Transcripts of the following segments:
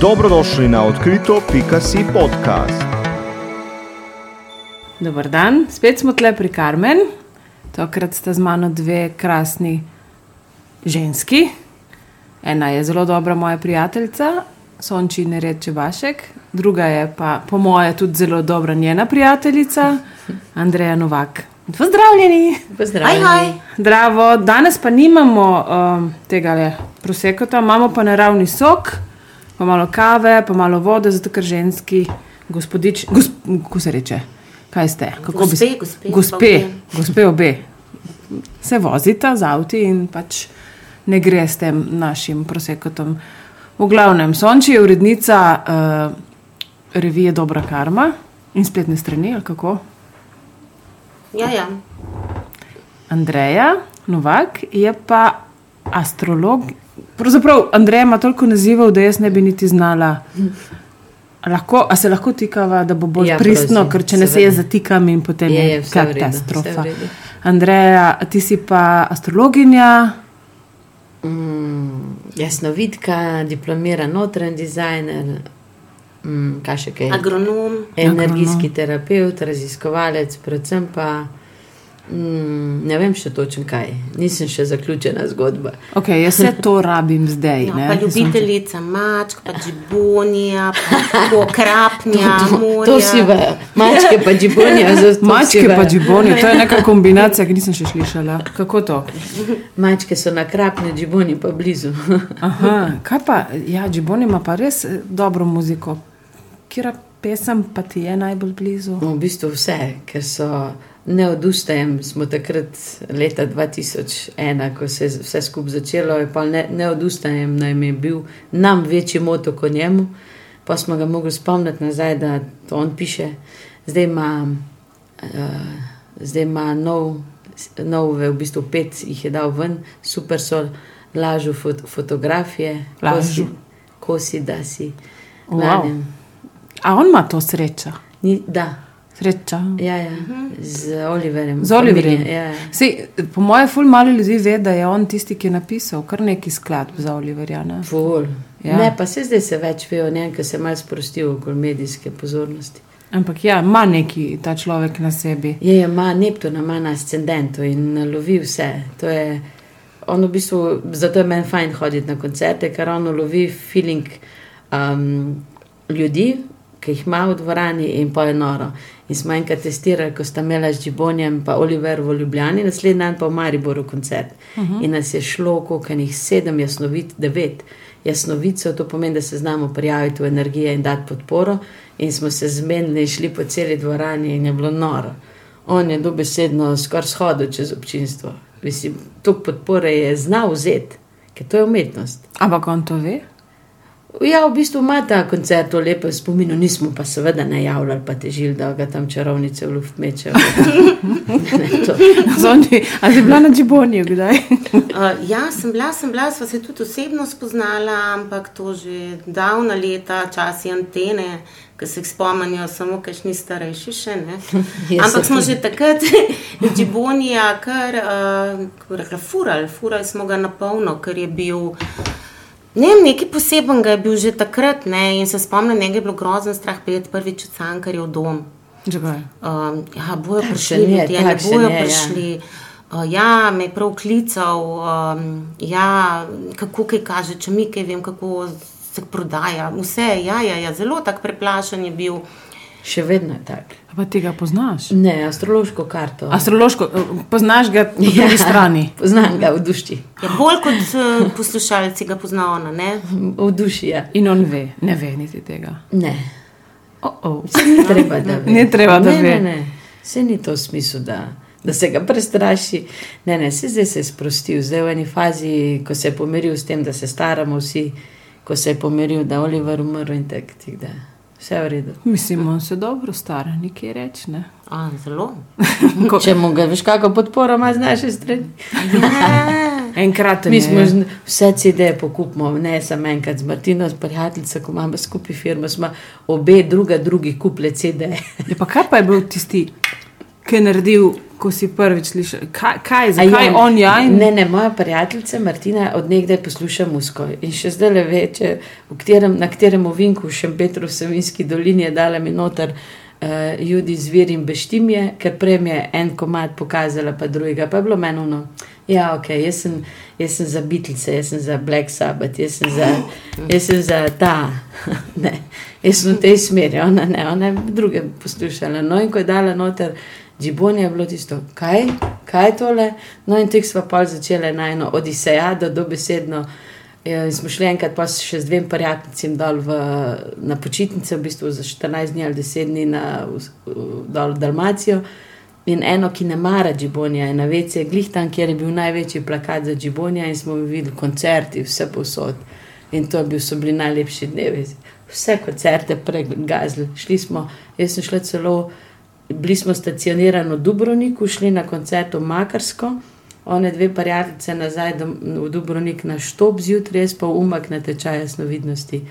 Dobrodošli na odkrito.si podcast. Dober dan, spet smo tle pri Karmen. Tokrat sta z mano dve krasni ženski. Ena je zelo dobra moja prijateljica, Sonči Nereče Vašek, druga je pa, po moje, tudi zelo dobra njena prijateljica, Andreja Novak. Pozdravljeni! Pozdravljeni. Aj, aj. Zdravo, danes pa nimamo um, tega le prosekota, imamo pa naravni sok, pa malo kave, pa malo vode, zato ker ženski gospodič, gosp, kako se reče, kaj ste? Kako Gospe, se- gospe, gospe, obe. gospe obe. Se vozita z avti in pač ne gre s tem našim prosekotom. V glavnem, Sonči je urednica uh, revije Dobra karma in spletne strani, ali kako? Ja, ja. Andreja Novak je pa astrolog. Pravzaprav Andreja ima toliko nazivov, da jaz ne bi niti znala. Lahko, a se lahko tikava, da bo bolj ja, pristno, prosim, ker če ne se jaz zatikam in potem Je, je, katastrofa. vse v redu. Andreja, ti si pa astrologinja, Mm, jasnovidka, diplomiran notranji dizajner, mm, kaj še kaj. Agronom. Energijski terapeut, raziskovalec, predvsem pa mm, ne vem še točno kaj. Nisem še zaključena zgodba. okay, jaz vse to rabim zdaj. Ja, ne, pa ljubiteljica mačk, pa džibonija, pa pokrapnja, morja. To vsi vejo. Mačke pa to vsi Mačke pa vejo. džiboni, to je neka kombinacija, ki nisem še slišala. Kako to? Mačke so na krapni, džiboni pa blizu. Aha, kaj pa, ja, džiboni ima pa res eh, dobro muziko. Kira pesem pa ti je najbolj blizu? V bistvu vse, ker so ne odustajem. Smo takrat leta 2001, ko se je vse skupaj začelo, je pa ne, ne odustajem, naj mi je bil nam večji moto kot njemu. Pa smo ga mogli spomniti nazaj, da to on piše. Zdaj ima, uh, zdaj ima nov, nov, v bistvu pet jih je dal ven, super so lažu fot, fotografije, Lažu. kosi, kosi da si. Wow. Lanem. A on ima to srečo. Ni, da, Sreča. Ja, ja. z Oliverjem. Z Oliverjem. Ja, ja. Sej, po mojem, ful malo ljudi ve, da je on tisti, ki je napisal kar neki skladb za Oliverja. Ne? Ful. Ja. Ja. Ne, pa se zdaj se več ve o njem, ker se je malo sprostil okoli medijske pozornosti. Ampak ja, ima neki ta človek na sebi. Je, ima Neptun, ima na ascendentu in lovi vse. To je, on v bistvu, zato je meni fajn hoditi na koncerte, ker on lovi feeling um, ljudi, ki jih ima v dvorani in pa je noro. In smo enkrat testirali, ko sta imela z Džibonjem in Oliver v Ljubljani, naslednji dan pa v Mariboru koncert. Uh -huh. In nas je šlo, koliko jih sedem, jasnovit, devet. Jasnovicev, to pomeni, da se znamo prijaviti v energijo in dati podporo. In smo se zmenili, šli po celi dvorani in je bilo noro. On je dobesedno skoraj shodil čez občinstvo. Mislim, to podpore je znal vzeti, ker to je umetnost. Ampak on to ve. Ja, v bistvu ima ta koncert v lepem spominu, nismo pa seveda najavljali, pa težili, da ga tam čarovnice v luft mečejo. Ne, to- Zonči, a si bila na džibonju kdaj? Uh, ja, sem bila, sem bila, sva se tudi osebno spoznala, ampak to že davna leta, časi antene, ki se jih spomnijo samo kakšni starejši še. ne. Jaz Ampak smo že takrat džibonija kar, uh, bi rekla, furali, furali smo ga na polno, ker je bil. Ne vem, nekaj posebenega je bil že takrat ne, in se spomnim, da je bilo grozno strah pet prvič od Cankarjev dom. Čakaj. Um, ja, bojo Takšen prišli je, ljudje, ne bojo je, ja. prišli. Uh, ja, me je prav klical, um, ja, kako kaj kaže, če mi kaj vem, kako se prodaja. Vse, ja, ja, ja, zelo tak preplašen je bil. Še vedno je tak. A Pa tega poznaš? Ne, astrološko karto. Astrološko, eh, poznaš ga po Ja. drugi strani. Poznam ga v duši. Ja, bolj kot uh, poslušalci ga pozna ona, ne? V duši je. In on ve, ne ve niti tega. Ne, Oh -oh. se ni treba, da ve. Ni treba, da ne, ve. Ne, ne. Se ni to v smislu, da, da se ga prestraši. Ne, ne, se zdaj se je sprostil. Zdaj v eni fazi, ko se je pomiril s tem, da se staramo vsi, ko se je pomiril, da je Oliver umrl in tako, tak, vse je v redu. Mislim, on se dobro stara, nekaj reči. Ne? A, zelo. Ko, Če mu ga veš, kako podporo ima z naše strani. enkrat Mi smo z- vse CD pokupimo, ne samo enkrat z Martino, s prijateljico, ko imamo skupaj firmo, smo obe, druga, drugi kuple CD. Ja, pa kaj pa je bil tisti ki je naredil, ko si prvič slišal? Kaj, kaj zakaj ja, on ja? In... Ne, ne, moja prijateljica Martina odnegdaj posluša musko in še zdaj le veče, v katerem, na katerem ovinku v Šempetru v Savinski dolini je dala mi noter uh, Judi zvir in beštimje, ker prej je en komad pokazala, pa drugega, pa je bilo meni ono. Ja, ok, jaz sem, jaz sem za Beatles, jaz sem za Black Sabbath, jaz sem za, jaz sem za ta. ne, jaz sem v tej smeri, ona ne, ona je druge poslušala. No, in ko je dala noter, Džibonija je bilo tisto, kaj, kaj je tole. No, in teh smo pa začeli na eno odisejado, dobesedno. Ja, in smo šli enkrat pa še z dvem prijateljem dol v, na počitnice, v bistvu za 14 dni ali 10 dni na, v, dol v Dalmacijo. In eno, ki ne mara Džibonija, je na vece, glih tam, kjer je bil največji plakat za Džibonija in smo videli koncerti, vse posod. In to bil, so bili najlepši dnevi. Vse koncerte pregazili. Šli smo, jaz sem šla celo, bili smo stacionirani v Dubrovniku, šli na koncert v Makarsko, one dve prijateljice nazaj v Dubrovnik na štop zjutraj, jaz pa umak na tečaj jasnovidnosti,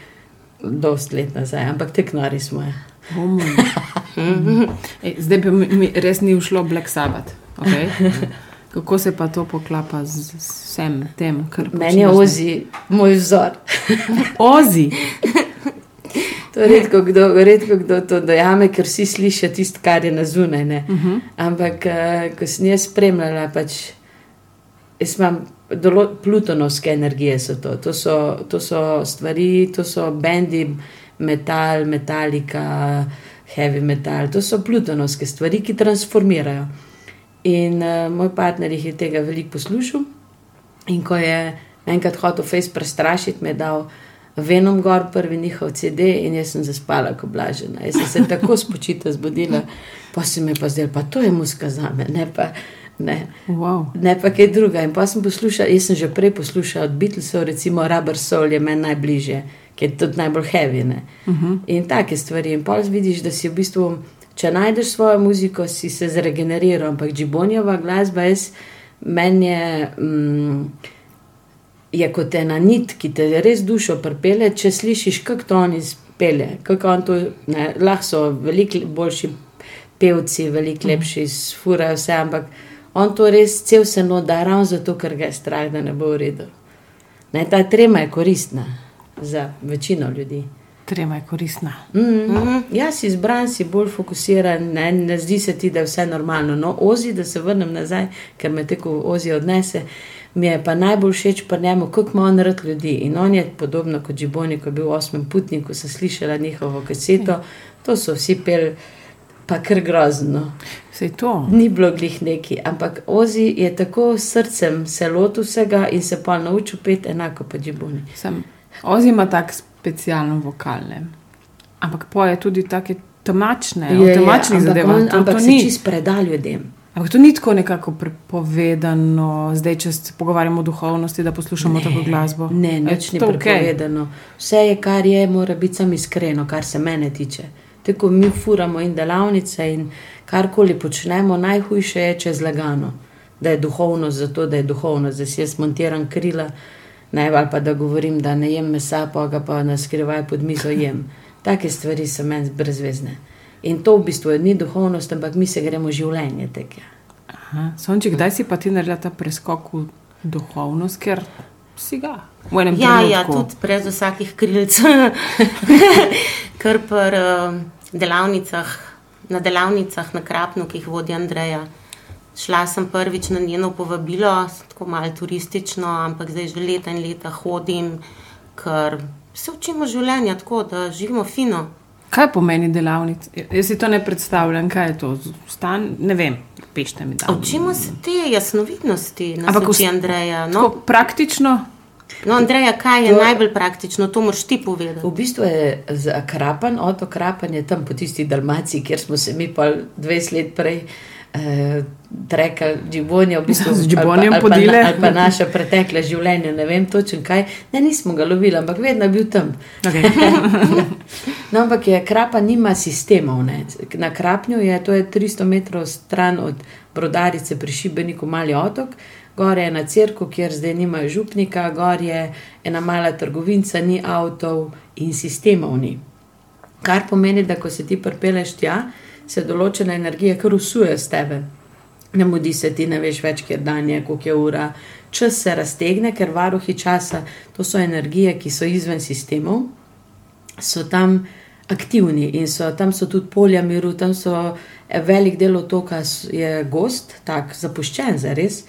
dost let nazaj, ampak tek nori smo. Ja. Um. Ej, zdaj pa mi, res ni ušlo Black Sabbath. Okay? Kako se pa to poklapa z vsem tem, kar Meni je počneš ozi moj vzor. Ozi. To redko kdo, redko kdo to dojame, ker vsi slišijo tisto, kar je na zunaj. Uh -huh. Ampak, eh, ko sem jaz spremljala, pač jaz imam dolo, plutonovske energije. So to. To, so, to so stvari, to so bendi, metal, metalika, heavy metal. To so plutonovske stvari, ki transformirajo. In uh, moj partner je tega veliko poslušal. In ko je enkrat hotel Face prestrašiti, me je dal Venom gor, prvi njihov CD, in jaz sem zaspala, ko blažena. Jaz sem se tako spočita zbudila, pa se mi pa zdelo, pa to je muska za me, ne pa. Ne. Wow. Ne pa kaj druga. In pa sem poslušala, jaz sem že prej poslušala od Beatlesov, recimo Rubber Soul je meni najbližje, ki je tudi najbolj heavy. Uh -huh. In take stvari. In pa vidiš, da si v bistvu, če najdeš svojo muziko, si se zregeneriral. Ampak Džibonjeva glasba, jaz, meni je. Mm, je kot ena nit, ki te res dušo pripelje, če slišiš, kako to on izpelje. Kako on to, ne, lahko so veliko boljši pevci, veliko lepši, sfurajo vse, ampak on to res cel se noda, ravno zato, ker ga je strah, da ne bo v redu. Ne, ta trema je koristna za večino ljudi. Trema je koristna. Mm -hmm. Ja, si izbran, si bolj fokusiran, ne, ne zdi se ti, da je vse normalno. No, ozi, da se vrnem nazaj, ker me tako ozi odnese. Mi je pa najbolj všeč pri njemu, kako ima on rad ljudi. In on je podobno kot Džiboni, ko je bil v osmem putniku, sem slišala njihovo kaseto, to so vsi pel, pa kar grozno. Ni bilo glih neki, ampak Ozi je tako s srcem se lotil vsega in se pa naučil pet enako kot Džiboni. Sem, Ozi ima tak specialno vokalne, ampak poje tudi take temačne, je, temačnih ampak To, to se čist preda ljudem. Ampak to ni tako nekako prepovedano, zdaj, če se pogovarjamo o duhovnosti, da poslušamo tako glasbo. Ne, nič ni prepovedano. Vse je, kar je, mora biti samo iskreno, kar se mene tiče. Tako mi furamo in delavnice in karkoli počnemo, najhujše je, če je zlagano. Da je duhovno zato, da je duhovno, da si jaz montiram krila, ne ali pa da govorim, da ne jem mesa, pa ga pa na skrivaj pod mizo jem. Take stvari so meni brezvezne. In to v bistvu ni duhovnost, ampak mi se gremo življenje. Aha. Sonček, kdaj si pa ti naredila ta preskok v duhovnost, ker si ga Ja, ja, trenutku. tudi brez vsakih krilc. Ker pri uh, delavnicah, na delavnicah na Krapnu, ki jih vodi Andreja. Šla sem prvič na njeno povabilo, tako malo turistično, ampak zdaj že leta in leta hodim, ker se učimo življenja tako, da živimo fino. Kaj pomeni delavnica? Jaz si to ne predstavljam, kaj je to. Stan, ne vem, pišite mi da. Učimo se te jasnovidnosti, Ampak uči Andreja. No, praktično, no, Andreja, kaj je To- najbolj praktično, to moraš ti povedati. V bistvu je za Krapan, otok Krapan je tam po tisti Dalmaciji, kjer smo se mi pa 20 let prej eh, trekali, Džibonja, v bistvu Z Džibonjem ali pa, ali, pa, na- ali pa naše pretekle življenje, ne vem točno kaj. Ne, nismo ga lovili, ampak vedno je bil tam. okay. No, ampak je Krapa nima sistemov. Ne. Na Krapnju je to je 300 metrov stran od Brodarice pri Šibeniku mali otok. Gor je ena crkva, kjer zdaj nimajo župnika, gor je ena mala trgovinca, ni avtov in sistemov ni. Kar pomeni, da ko se ti pripeleš tja, se določena energija kar usuje z tebe. Ne mudi se ti, ne veš več, kje dan je, koliko je ura. Čas se raztegne, ker varuhi časa, to so energije, ki so izven sistemov, so tam aktivni in so, tam so tudi polja miru, tam so eh, velik del otoka je gost, tako zapuščen za res.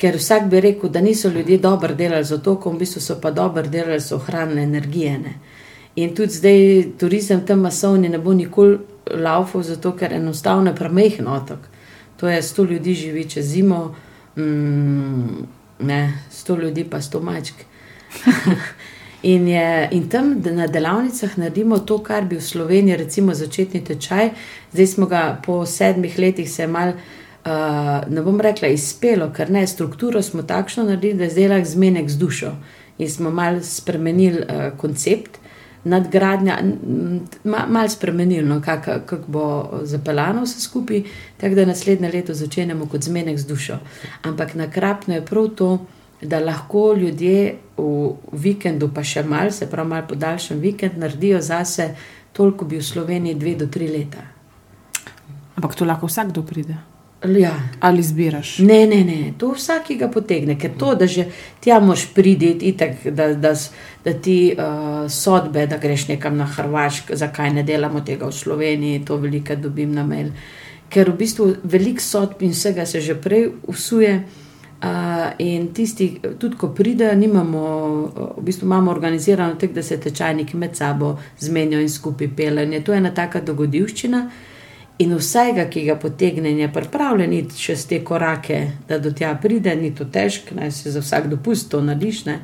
Ker vsak bi rekel, da niso ljudje dobro delali z otokom, v bistvu so pa dobro delali, so ohranili energije. Ne. In tudi zdaj turizem tam masovni ne bo nikoli laufal, zato ker enostavno je premehen otok. To je 100 ljudi živi čez zimo, mm, ne, 100 ljudi pa 100 mačk. In, je, in tam na delavnicah naredimo to, kar bi v Sloveniji, recimo, začetni tečaj. Zdaj smo ga po sedmih letih se mal, uh, ne bom rekla, izpelo, ker ne, strukturo smo takšno naredili, da je zdaj lahko zmenek z dušo. In smo mal spremenili uh, koncept. Nadgradnja, malo spremenili, no, kako kak bo zapeljano vse skupaj, tako da naslednje leto začenjamo kot zmenek z dušo. Ampak nakrapno je prav to, da lahko ljudje v vikendu, pa še malo, se pravi, malo podaljšan vikend, naredijo zase toliko, bi v Sloveniji dve do tri leta. Ampak tu lahko vsakdo pride. Ja. Ali zbiraš. Ne, ne, ne, to vsakega potegne, ker to, da že tja moš prideti, itak, da, da, da ti uh, sodbe, da greš nekam na Hrvaško, zakaj ne delamo tega v Sloveniji, to veliko dobim na mail. Ker v bistvu veliko sodb in vsega se že prej usuje. Uh, in tisti, tudi ko pridejo, nimamo, uh, v bistvu imamo organizirano tako, da se tečajniki med sabo zmenijo in skupaj pelanje. To je ena taka dogodivščina. In vsega, ki ga potegne, in je pripravljen iti čez te korake, da do tja pride, ni to težko, naj se za vsak dopust to nadišne,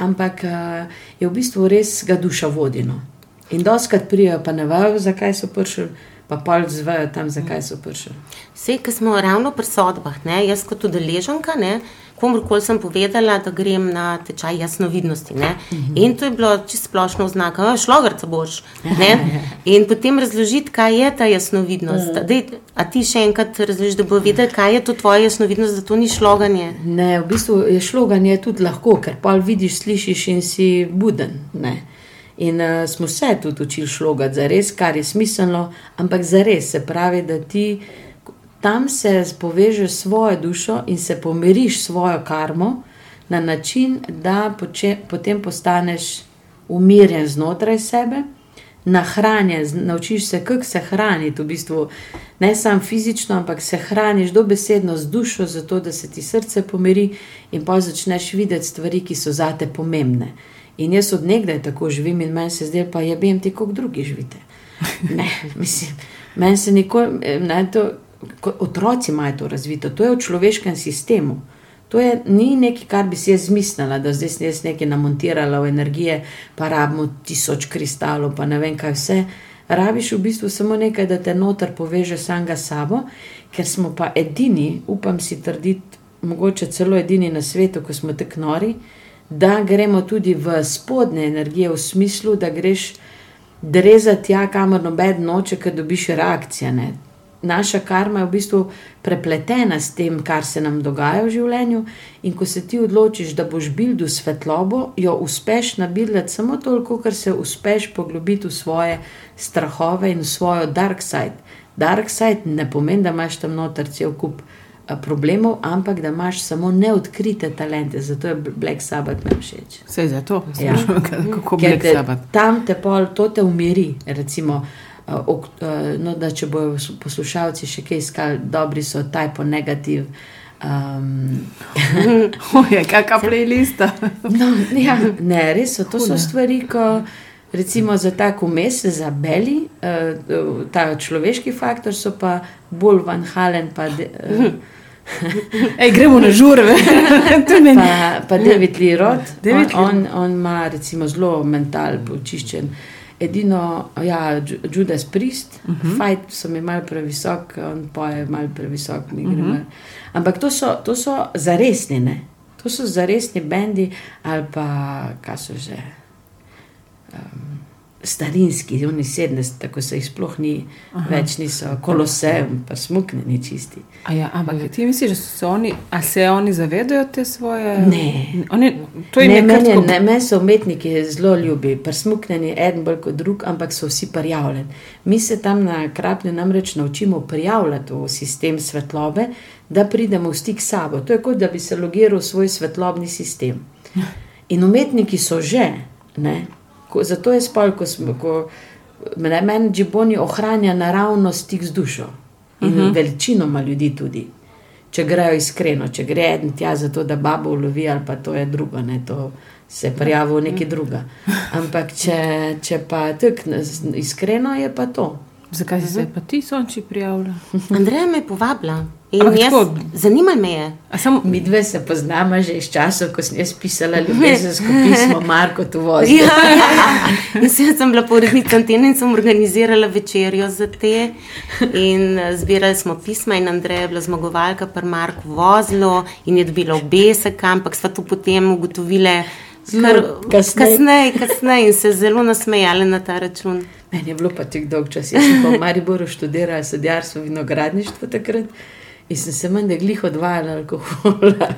ampak uh, je v bistvu res ga duša vodino. In doskrat prijo, pa ne vejo, zakaj so prišli, pa pol zvejo tam, zakaj so prišli. Vse, ki smo ravno pri sodbah, ne, jaz kot udeleženka, ne, komorkoli sem povedala, da grem na tečaj jasnovidnosti. Ne, in to je bilo čisto splošno oznaka, šlogarca boš. Ne, in potem razložiti, kaj je ta jasnovidnost. Dej, a ti še enkrat razložiš, da bo vedeti, kaj je to tvoja jasnovidnost, da to ni šloganje. Ne, v bistvu je šloganje tudi lahko, ker pa vidiš, slišiš in si buden. Ne. In uh, smo se tudi učili šlogati za res, kar je smiselno, ampak za res se pravi, da ti tam se povežeš s svojo dušo in se pomiriš s svojo karmo na način, da poče, potem postaneš umirjen znotraj sebe. Nahranjen, naučiš se, kako se hraniti, v bistvu ne samo fizično, ampak se hraniš dobesedno z dušo, zato da se ti srce pomiri in pa začneš videti stvari, ki so zate pomembne. In jaz odnegdaj tako živim in meni se zdaj pa jebem ti, kot drugi živite. Ne, mislim, meni se nikoli, ne, to, otroci imajo to razvito, to je v človeškem sistemu. To je, ni nekaj, kar bi si jaz zmislila, da zdaj sem jaz nekaj namontirala v energije, pa rabimo tisoč kristalov, pa ne vem kaj vse. Rabiš v bistvu samo nekaj, da te noter poveže samega sabo, ker smo pa edini, upam si trditi, mogoče celo edini na svetu, ko smo tako nori, da gremo tudi v spodnje energije, v smislu, da greš drezati tja, kamor noben noče, ker dobiš reakcije. Ne? Naša karma je v bistvu prepletena s tem, kar se nam dogaja v življenju, in ko se ti odločiš, da boš bildu svetlobo, jo uspeš nabildati samo toliko, ker se uspeš poglobiti v svoje strahove in v svojo dark side. Dark side ne pomeni, da imaš tam noter cel kup a, problemov, ampak da imaš samo neodkrite talente, zato je Black Sabbath meni všeč. Vse je za to, Ja. kako Ker Black Sabbath. tam te pol, to te umiri. Recimo, ok, uh, no, da če bojo poslušalci še kaj iskali, dobri so typo negativ. Um, Oje, kakšna playlista. no, ja, ne, res so, to so stvari, ko recimo za tako mes, za beli, uh, ta človeški faktor so pa bolj van halen, pa, de, uh, Ej, gremo na žurve. pa, pa David Lee Roth. David on, on, on ima recimo zelo mental počiščen. Edino, ja, Ju- Judas Priest, uh -huh. fajt so mi mal previsok, on poje mal previsok, mi gre uh -huh. mal. Ampak to so, to so zaresni, ne? To so zaresni bendi ali pa, kaj so že. Um, starinski, oni 70, tako se jih sploh ni, Aha. več niso, koloseum, pa smuknjeni čisti. A Ja, ampak ti misliš, da so oni, a se oni zavedajo te svoje? Ne. Oni, to jim Ne, je meni, tako- ne, meni so umetniki zelo ljubi, prsmuknjeni, en bolj kot drug, ampak so vsi prijavljeni. Mi se tam na kraplju namreč naučimo prijavljati v sistem svetlobe, da pridemo v stik s sabo. To je kot da bi se logiral svoj svetlobni sistem. In umetniki so že, ne? Ko, zato je spol, ko smo, ko meni Džiboni ohranja naravno stik z dušo in uh -huh. veličinoma ljudi tudi. Če grejo iskreno, če gre en tja za to, da babo ulovi, ali pa to je drugo, ne, to se prijavi v nekaj druga. Ampak če, če pa tako iskreno, je pa to. Zakaj si se pa ti sonči prijavila? Andreja me je povabila. Jaz, zanimalo me je. A samo, Mi dve se poznamo že iz časov, ko sem jaz pisala ljubezensko pismo Marko Tuvozi. Ja, ja. Jaz sem bila porednica antene in sem organizirala večerjo za te. In eh, zbirali smo pisma, in Andreja je bila zmagovalka, pa Marko vozilo in je dobila obesek, ampak sva to potem ugotovile. Kasneje. kasneje, kasneje in se zelo nasmejali na ta račun. Meni je bilo pa tako dolg čas. Jaz sem v Mariboru študirala sadjarstvo in vinogradništvo takrat in sem se menda glih odvajala alkohola.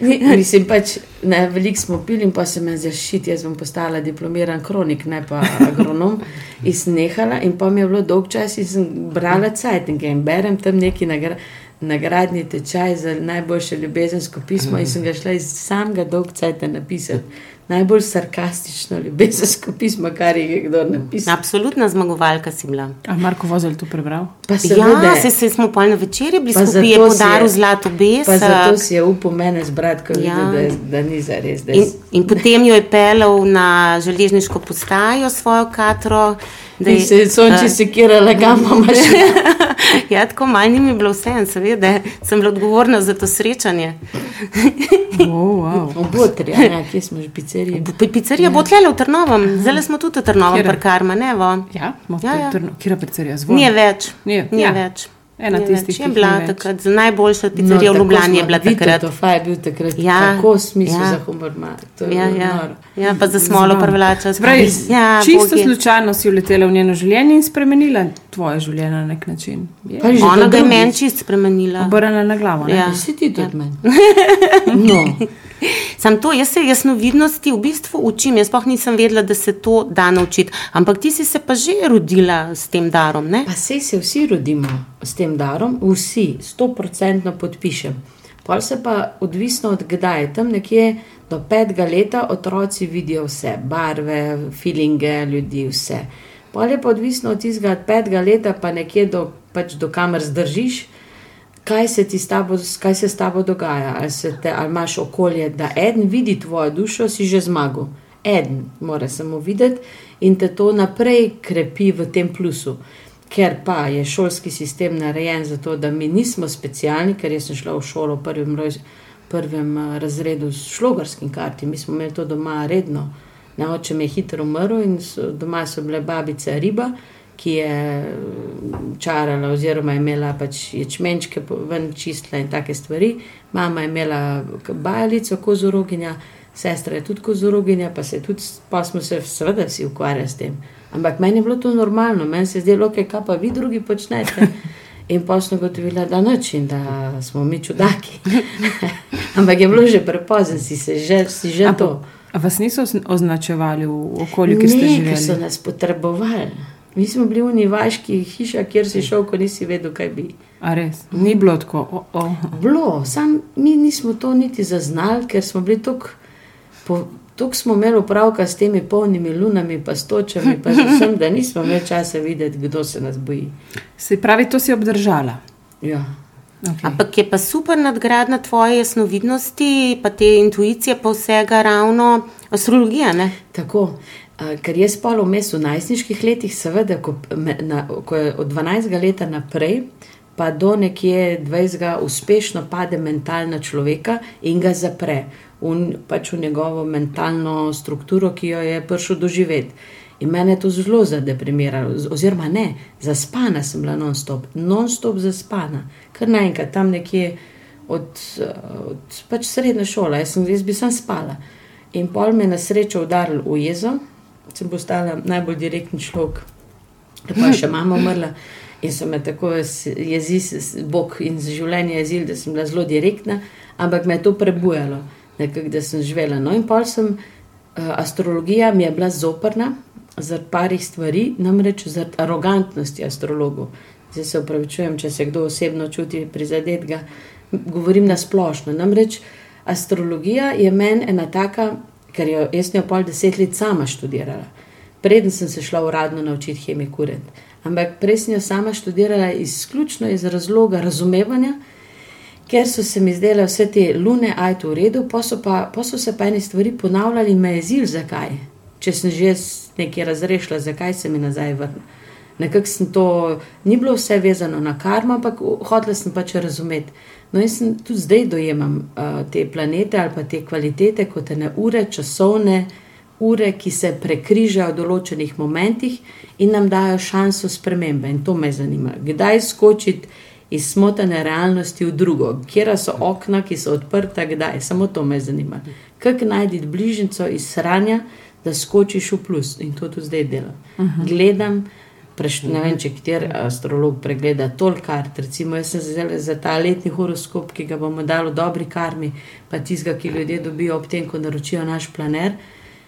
Mislim pač, ne, veliko smo pili in pa se me zaščiti, jaz bom postala diplomiran kronik, ne pa agronom. In sem nehala in pa mi je bilo dolg čas in sem brala cajtnike in berem tam neki nagra, nagradni tečaj za najboljše ljubezensko pismo in sem ga šla iz samega dolg cajta napisati. Najbolj sarkastično ljubezensko pismo, kar je kdo napisal. Absolutna zmagovalka si bila. a Marko Vozel to prebral? Pa Ja, seveda, se, se smo pol na večerji bili Pa skupaj, je podaril zlato pa zato si je upal mene zbrati, ko je Ja. videl, da, da ni za res. Da In, in potem jo je pelal na železniško postajo svojo katro. da in je- se je sonči sekirala, kam imaš. Ja, tako manj mi je bilo vse, seveda, sem bila odgovorna za to srečanje. Oh, wow. V Botri, a ne, kje smo že pizzeriji. P- Pizzerija bo tlele v Trnovem, zdaj smo tudi v Trnovem, Katera? parkarma, ne vo. Ja, smo Ja, ja. Kira pizzerija zvon. Ni je več. Ni, Ni ja. več. Ena tistih, ki je bila takrat, najboljša pizzerija v Ljubljani je bila takrat. To je bil takrat Ja, tako smisel ja. za humor. Ma, to je Ja, ja. noro. ja, pa za smolo prvelača. Pravi, ja, čisto bogi. slučajno si uletela v njeno življenje in spremenila tvoje življenje na nek način. Je. Pa že Ona ga je meni čist spremenila. Obrnila na glavo. ne? Ja. Si ti tudi meni. No, Sam to, jaz se jasnovidnosti v bistvu učim. Jaz pa nisem vedela, da se to da naučiti. Ampak ti si se pa že rodila s tem darom. Ne? pa sej se vsi rodimo s tem darom, vsi, sto procentno podpišem. Pol se pa odvisno od kdaj, tam nekje do petega leta otroci vidijo vse, barve, feelinge ljudi, vse. Pol je pa odvisno od tistega petega leta, pa nekje do, pač do kamer zdržiš, kaj se, ti s tabo, kaj se s tabo dogaja. Ali, te, ali imaš okolje, da en vidi tvojo dušo, si že zmagal. En mora samo videti in te to naprej krepi v tem plusu. Ker pa je šolski sistem narejen zato, da mi nismo specialni, ker jaz sem šla v šolo v prvem, roj- prvem eh, razredu s šlogarskim karti, mi smo imeli to doma redno. Ne, oče mi je hitro umrl in so, doma so bile babice riba, ki je mm, čarala, oziroma je imela pač ječmenčke ven čistila in take stvari. Mama je imela bajalico, kozoroginja, sestra je tudi kozoroginja, pa, tudi, pa smo se seveda vsi ukvarjali s tem. Ampak meni je bilo to normalno, meni se je zdelo, okay, kaj pa vi drugi počnete. In pa sem ugotovila, da noč in da smo mi čudaki. Ampak je bilo že prepozno, si že, si že A, to. A vas niso ozn- označevali v okolju, kjer ste Ne, ker so živeli? nas potrebovali. Mi smo bili v Nivaški hiši, kjer si šel, ko nisi vedel, kaj bi. A res? Ni bilo tako. O, o. Bilo, sam mi nismo to niti zaznali, ker smo bili tako. Tukaj smo imeli opravka s temi polnimi lunami, pa s točami, pa z vsem, da nismo imeli časa videti, kdo se nas boji. Se pravi, to si obdržala. Ja. Okay. Ampak je pa super nadgradna tvoje jasnovidnosti, pa te intuicije, pa vsega ravno astrologija. Ne? Tako, ker jaz pa vmes v najstniških letih, seveda, ko, na, ko je od 12 leta naprej, pa do nekje 20 uspešno pade mentalna človeka in ga zapre v, pač v njegovo mentalno strukturo, ki jo je prišel doživeti. In mene je to zelo zadeprimiralo, oziroma ne, zaspana sem bila non-stop, non-stop zaspana, kar naenkrat tam nekje od, eh, od pač srednje šole, jaz, sem, jaz bi sam spala. In pol me je na srečo udaril v jezo, sem postala najbolj direktni človek, pa je še mama umrla. In so me tako jezili, Bog in življenje jezili, da sem bila zelo direktna, ampak me je to prebujalo, nekak, da sem živela. No, in pol sem, uh, astrologija mi je bila zoprna zaradi parih stvari, namreč zaradi arogantnosti astrologov. Zdaj se upravičujem, če se kdo osebno čuti prizadetega, govorim na splošno. Namreč astrologija je meni ena taka, ker jo jaz njo pol deset let sama študirala. Preden sem se šla uradno naučiti hemikurent. Ampak prej sem jo sama študirala izključno iz razloga razumevanja, ker so se mi zdele vse te lune, ajto v redu, pa so, pa, pa so se pa ene stvari ponavljali in me jezil, zakaj. Če sem že nekaj razrešila, zakaj se mi nazaj vrne. Nekako sem to, ni bilo vse vezano na karmo, ampak hotela sem pač razumeti. No, in sem tudi zdaj dojemam uh, te planete ali pa te kvalitete kot ene ure, časovne ure, ki se prekrižajo v določenih momentih in nam dajo šanso spremembe. In to me zanima. Kdaj skočiti iz smotane realnosti v drugo, kje so okna, ki so odprta, kdaj, samo to me zanima. Kako najti bližnjico iz sranja, da skočiš v plus in to tudi zdaj delam. Uh -huh. Gledam. Preš, ne vem, če kjer astrolog pregleda toliko kart. Recimo, jaz sem zdaj za ta letni horoskop, ki ga bomo dali v dobri karmi, pa tizga, ki ljudje dobijo ob tem, ko naročijo naš planer.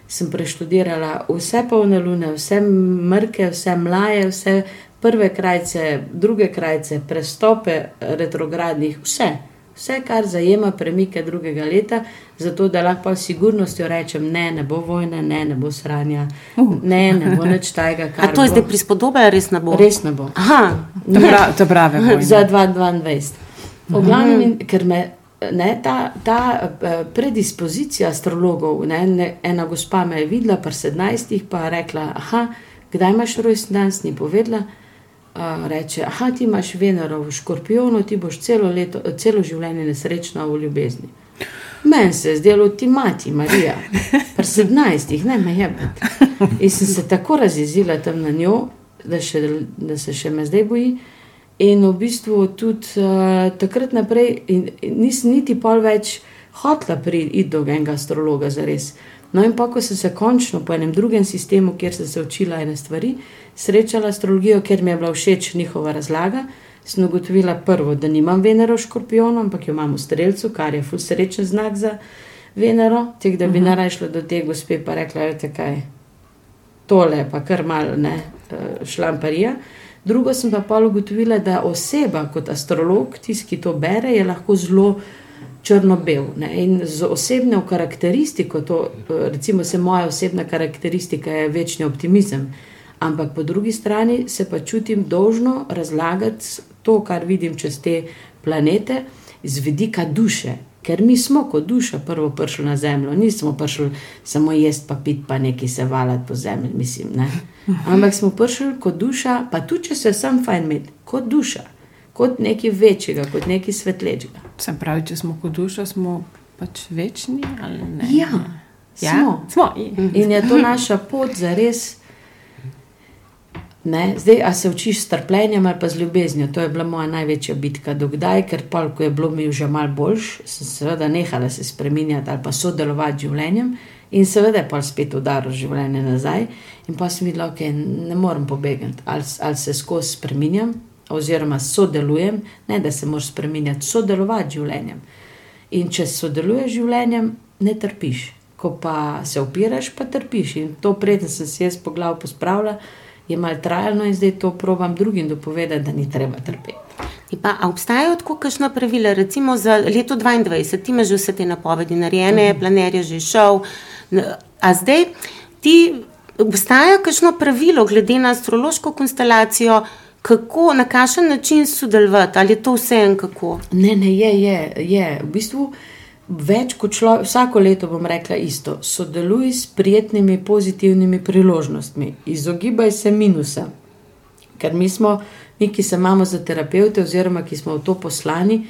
Sem preštudirala vse polne lune, vse mrke, vse mlaje, vse prve krajce, druge krajce, prestope retrogradnih, vse. Vse, kar zajema premike drugega leta, zato da lahko s sigurnostjo rečem, ne, ne bo vojne, ne, ne bo sranja, uh. ne, ne bo nič tajega. A to je zdaj prispodoba, res ne bo? Res ne bo. Aha, to, pra, to pravi. Za 2022. V glavnem, ker me ne, ta, ta eh, predispozicija astrologov, ne, ne, ena gospa me je videla, pa 17, pa je rekla, aha, kdaj imaš rojstni dan, ni povedala reče: Ah, ti imaš Venero v škorpionu, ti boš celo, leto, celo življenje nesrečna v ljubezni. Meni se je zdelo, ti mati, Marija, pri sedemnajstih, ne me je biti. In sem se tako razjezila tam na njo, da, še, da se še me zdaj boji. In v bistvu tudi uh, takrat naprej, nisem niti pol več hotla priti do enega astrologa za res. No, in pa ko sem se končno po enem drugem sistemu, kjer sem se učila ene stvari, srečala astrologijo, ker mi je bila všeč njihova razlaga, sem ugotovila prvo, da nimam Venero v škorpionu, ampak jo imam v strelcu, kar je ful srečen znak za Venero. Tek da bi uh mhm. -huh. narajšla do te gospe, pa rekla, je kaj tole, pa kar mal ne eh, šlamparija. Drugo sem pa pa ugotovila, da oseba kot astrolog, tisti, ki to bere, je lahko zelo črno-bel. In z osebno karakteristiko, to, recimo, se moja osebna karakteristika je večni optimizem, ampak po drugi strani se pa čutim dolžno razlagati to, kar vidim čez te planete, z vidika duše. Ker mi smo kot duša prvo prišli na zemljo, nismo prišli samo jesti, pa piti, pa nekaj se valati po zemlji, mislim. Ne? Ampak smo prišli kot duša, pa tudi če se sam fajn med, kot duša kot nekaj večjega, kot nekaj svetlečega. Se pravi, če smo kot duša, smo pač večni ali ne? Ja, ja? smo. smo. In je to naša pot za res. Ne? Zdaj, a se učiš s trpljenjem ali pa z ljubeznijo, to je bila moja največja bitka. Dokdaj, ker pa, ko je bilo mi že malo boljš, sem seveda nehala se spremenjati ali pa sodelovati z življenjem in seveda je pa spet udaril življenje nazaj. In pa sem videla, da okay, ne morem pobegati, ali, ali se skozi spremenjam, oziroma sodelujem, ne da se moraš spremenjati, sodelovati z življenjem. In če sodeluješ z življenjem, ne trpiš. Ko pa se opiraš, pa trpiš. In to, preden sem se jaz po glavu pospravila, je malo trajalo in zdaj to probam drugim dopovedati, da ni treba trpeti. Pa, obstajajo tako kakšno pravilo, recimo za leto 2022, ti imaš že vse te napovedi narejene, mm. planer je že šel. A zdaj ti obstaja kakšno pravilo glede na astrološko konstelacijo, kako, na kakšen način sodelovati, ali je to vse en kako? Ne, ne, je, je, je. v bistvu več kot človek, vsako leto bom rekla isto. Sodeluj s prijetnimi, pozitivnimi priložnostmi, izogibaj se minusa. Ker mi smo, mi, ki se imamo za terapeute, oziroma ki smo v to poslani,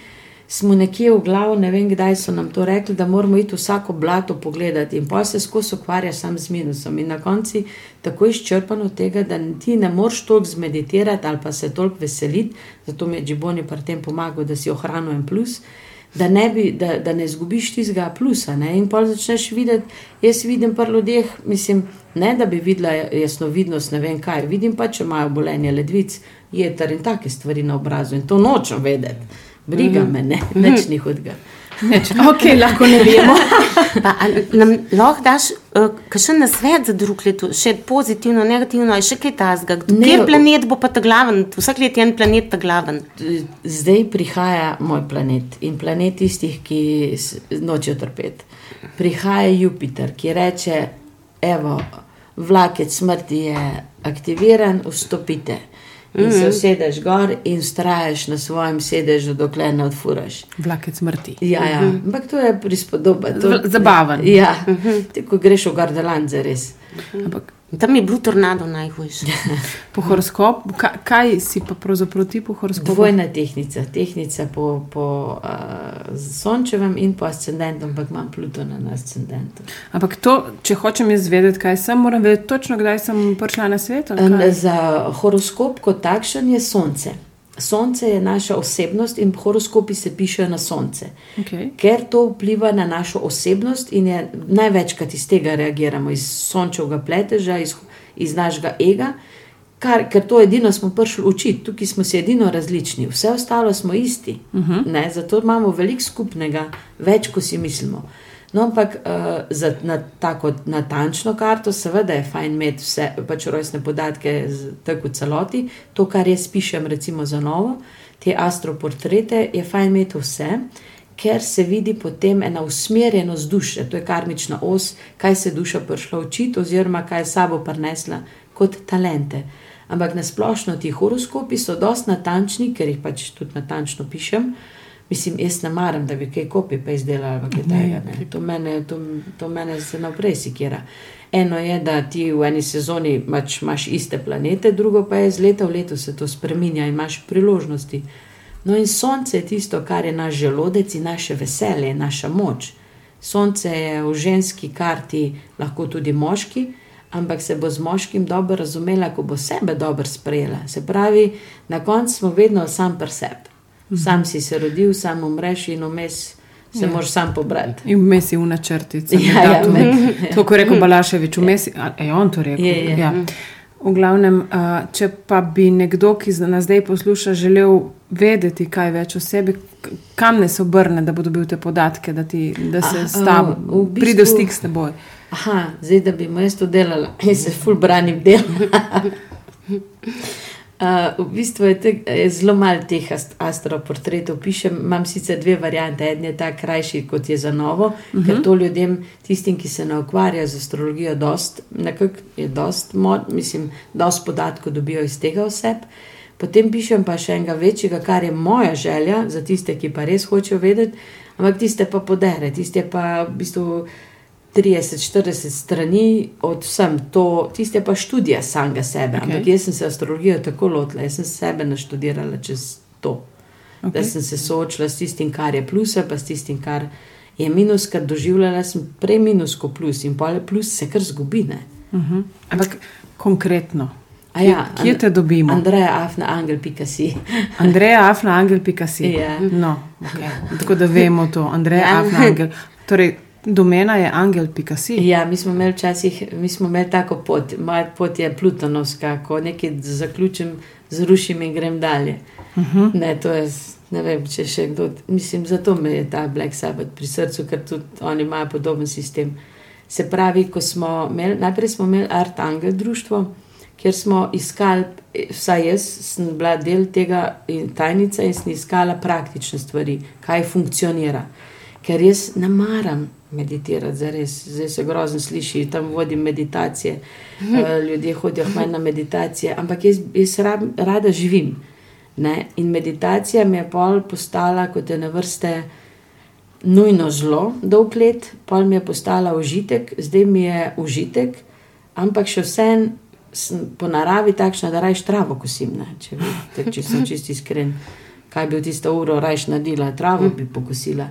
smo nekje v glavu, ne vem, kdaj so nam to rekli, da moramo iti vsako blato pogledati in pa se skozi ukvarja sam z minusom. In na koncu tako izčrpan od tega, da ti ne moreš toliko zmeditirati ali pa se toliko veseliti, zato mi je Džiboni pri tem pomagal, da si ohranil en plus. da ne, bi, da, da ne zgubiš tistega plusa. Ne? In pa začneš videti, jaz vidim pri ljudeh, mislim, ne da bi videla jasnovidnost, ne vem kaj, vidim pa, če imajo bolenje ledvic, jeter in take stvari na obrazu in to nočem vedeti. Briga me, ne, nič ni hudega. Neč, ok, lahko ne vemo. Pa, nam lahko daš uh, kakšen nasvet za drug let, še pozitivno, negativno, še kaj tasga? Ne, Kjer planet bo pa ta glaven? Vsak let je en planet ta glaven. Zdaj prihaja moj planet in planet tistih, ki nočejo trpeti. Prihaja Jupiter, ki reče: Evo, vlakec smrti je aktiviran, vstopite. In se usedeš gor in ustraješ na svojem sedežu, dokler ne odfuraš. Vlakec smrti. Ja, ja. ampak to je prispodoba. To, zabaven. Ja, Ti, ko greš v Gardaland, za res. Ampak Tam je bil tornado najhujši. po horoskopu, kaj, kaj si pa pravzaprav ti po horoskopu? Dvojna tehnica, tehnica po, po uh, Sončevem in po ascendentu, ampak imam Plutona na ascendentu. Ampak to, če hočem jaz vedeti, kaj sem, moram vedeti točno, kdaj sem prišla na svet. za horoskop kot takšen je Sonce. Sonce je naša osebnost in horoskopi se pišejo na Sonce. Okay. Ker to vpliva na našo osebnost in je največkrat iz tega reagiramo, iz sončevega pleteža, iz, iz našega ega, kar, ker to edino smo prišli učiti, tukaj smo si edino različni, vse ostalo smo isti. Uh -huh. ne, zato imamo veliko skupnega, več, kot si mislimo. No, ampak uh, za na tako natančno karto, seveda je fajn imeti vse, pač rojstne podatke, z- tako v celoti, to, kar jaz pišem, recimo za novo, te astroportrete, je fajn imeti vse, ker se vidi potem ena usmerjenost duše, to je karmična os, kaj se duša prišla učiti, oziroma kaj je sabo prinesla kot talente. Ampak na splošno ti horoskopi so dosti natančni, ker jih pač tudi natančno pišem. Mislim, jaz ne maram, da bi kaj kopij pa izdelala ali kaj tega. To mene, to, to mene se naprej sikira. Eno je, da ti v eni sezoni pač imaš iste planete, drugo pa je z leta v leto se to spreminja in imaš priložnosti. No, in sonce je tisto, kar je naš želodec in naše veselje, naša moč. Sonce je v ženski karti lahko tudi moški, ampak se bo z moškim dobro razumela, ko bo sebe dobro sprejela. Se pravi, na koncu smo vedno sam pri sebi. Sam si se rodil, sam umreš in vmes se Ja. moraš sam pobrati. In vmes je v načrtici. Ja, ja, med- to, ko je rekel Balaševič, vmes je, a je on to rekel. Je, je. Ja. V glavnem, če pa bi nekdo, ki nas zdaj posluša, želel vedeti kaj več o sebi, kam ne se obrne, da bo dobil te podatke, da, ti, da se A, s tabo a, v bistvu- pride v stik s teboj. Aha, zdaj da bi mu jaz to delala, jaz se ful branim del. Uh, v bistvu je, te, je zelo malo teh ast- astroportretov, pišem, imam sicer dve variante. En je ta krajši, kot je za novo, uh -huh. ker to ljudem, tistim, ki se ne ukvarjajo z astrologijo, dost, nekako je dost, mod, mislim, dost podatkov dobijo iz tega oseb. Potem pišem pa še enega večjega, kar je moja želja za tiste, ki pa res hočejo vedeti, ampak tiste pa podere, tiste pa v bistvu 30-40 strani od vsem, to, tiste pa študija samega sebe. Okay. Ampak jaz sem se astrologijo tako lotila, jaz sem sebe naštudirala čez to. Okay. Da sem se soočila s tistim, kar je plus, pa s tistim, kar je minus, ker doživljala sem prej minus kot plus in pol plus se kar zgubi. Ne? Uh -huh. Ampak konkretno, A ja, kje, kje te dobimo? Andreja Afna, Angel, pika si. Andreja Afna, Angel, pika si. Ja. No, okay. Tako da vemo to. Andreja Ja. Afna, Angel. Torej, domena je Angel, pika si. Ja, mi smo imeli včasih, mi smo imeli tako pot. Moja pot je plutonovska, ko nekaj zaključim, zrušim in grem dalje. Uh -huh. Ne, to je, ne vem, če še kdo. Mislim, zato mi je ta Black Sabbath pri srcu, ker tudi oni imajo podoben sistem. Se pravi, smo imeli, najprej smo imeli Art Angel društvo, kjer smo iskali, vsaj jaz sem bila del tega in tajnica in sem iskala praktične stvari, kaj funkcionira. Ker jaz ne maram meditirati, zares. zdaj se grozno sliši, tam vodim meditacije, eh, ljudje hodijo k meni na meditacije, ampak jaz, jaz rad, rada živim. Ne? In meditacija mi je pol postala kot ena vrste nujno zlo, dolg let, pol mi je postala užitek, zdaj mi je užitek, ampak še vsem sem po naravi takšna, da rajš travo kosim. ne, Če, vidite, če sem čisto iskren, kaj bi v tisto uro rajš naredila, travo bi pokosila.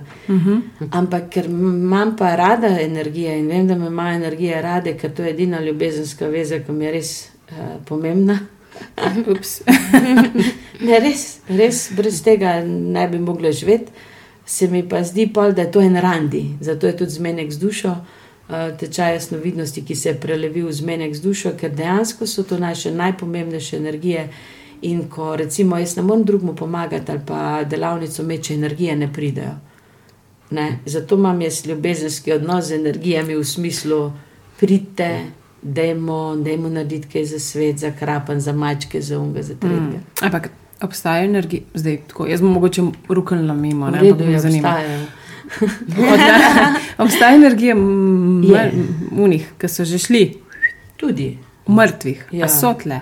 Ampak ker imam pa rada energijo in vem, da me ima energija rade, ker to je edina ljubezenska veza, ki mi je res uh, pomembna. Ne, res, res brez tega ne bi mogla živeti. se mi pa zdi, pol, da je to en randi, zato je tudi zmenek z dušo, uh, tečaj jasnovidnosti, ki se je prelevil v zmenek z dušo, ker dejansko so to naše najpomembnejše energije. In ko recimo jaz ne morem drugmu pomagati ali pa delavnico meče energije, ne pridejo. Ne? Zato imam jaz ljubezenski odnos z energijami v smislu, pridite, dajmo, dajmo narediti kaj za svet, za krapen, za mačke, za unga, za tretje. Mm. Ampak obstaja energija, zdaj tako. Jaz bom mogoče ruknila mimo, ne Redu ampak me je zanima. obstajajo. Odna- Obstaja energija Je. unih, ki so že šli, Tudi. mrtvih, Ja. a so tle.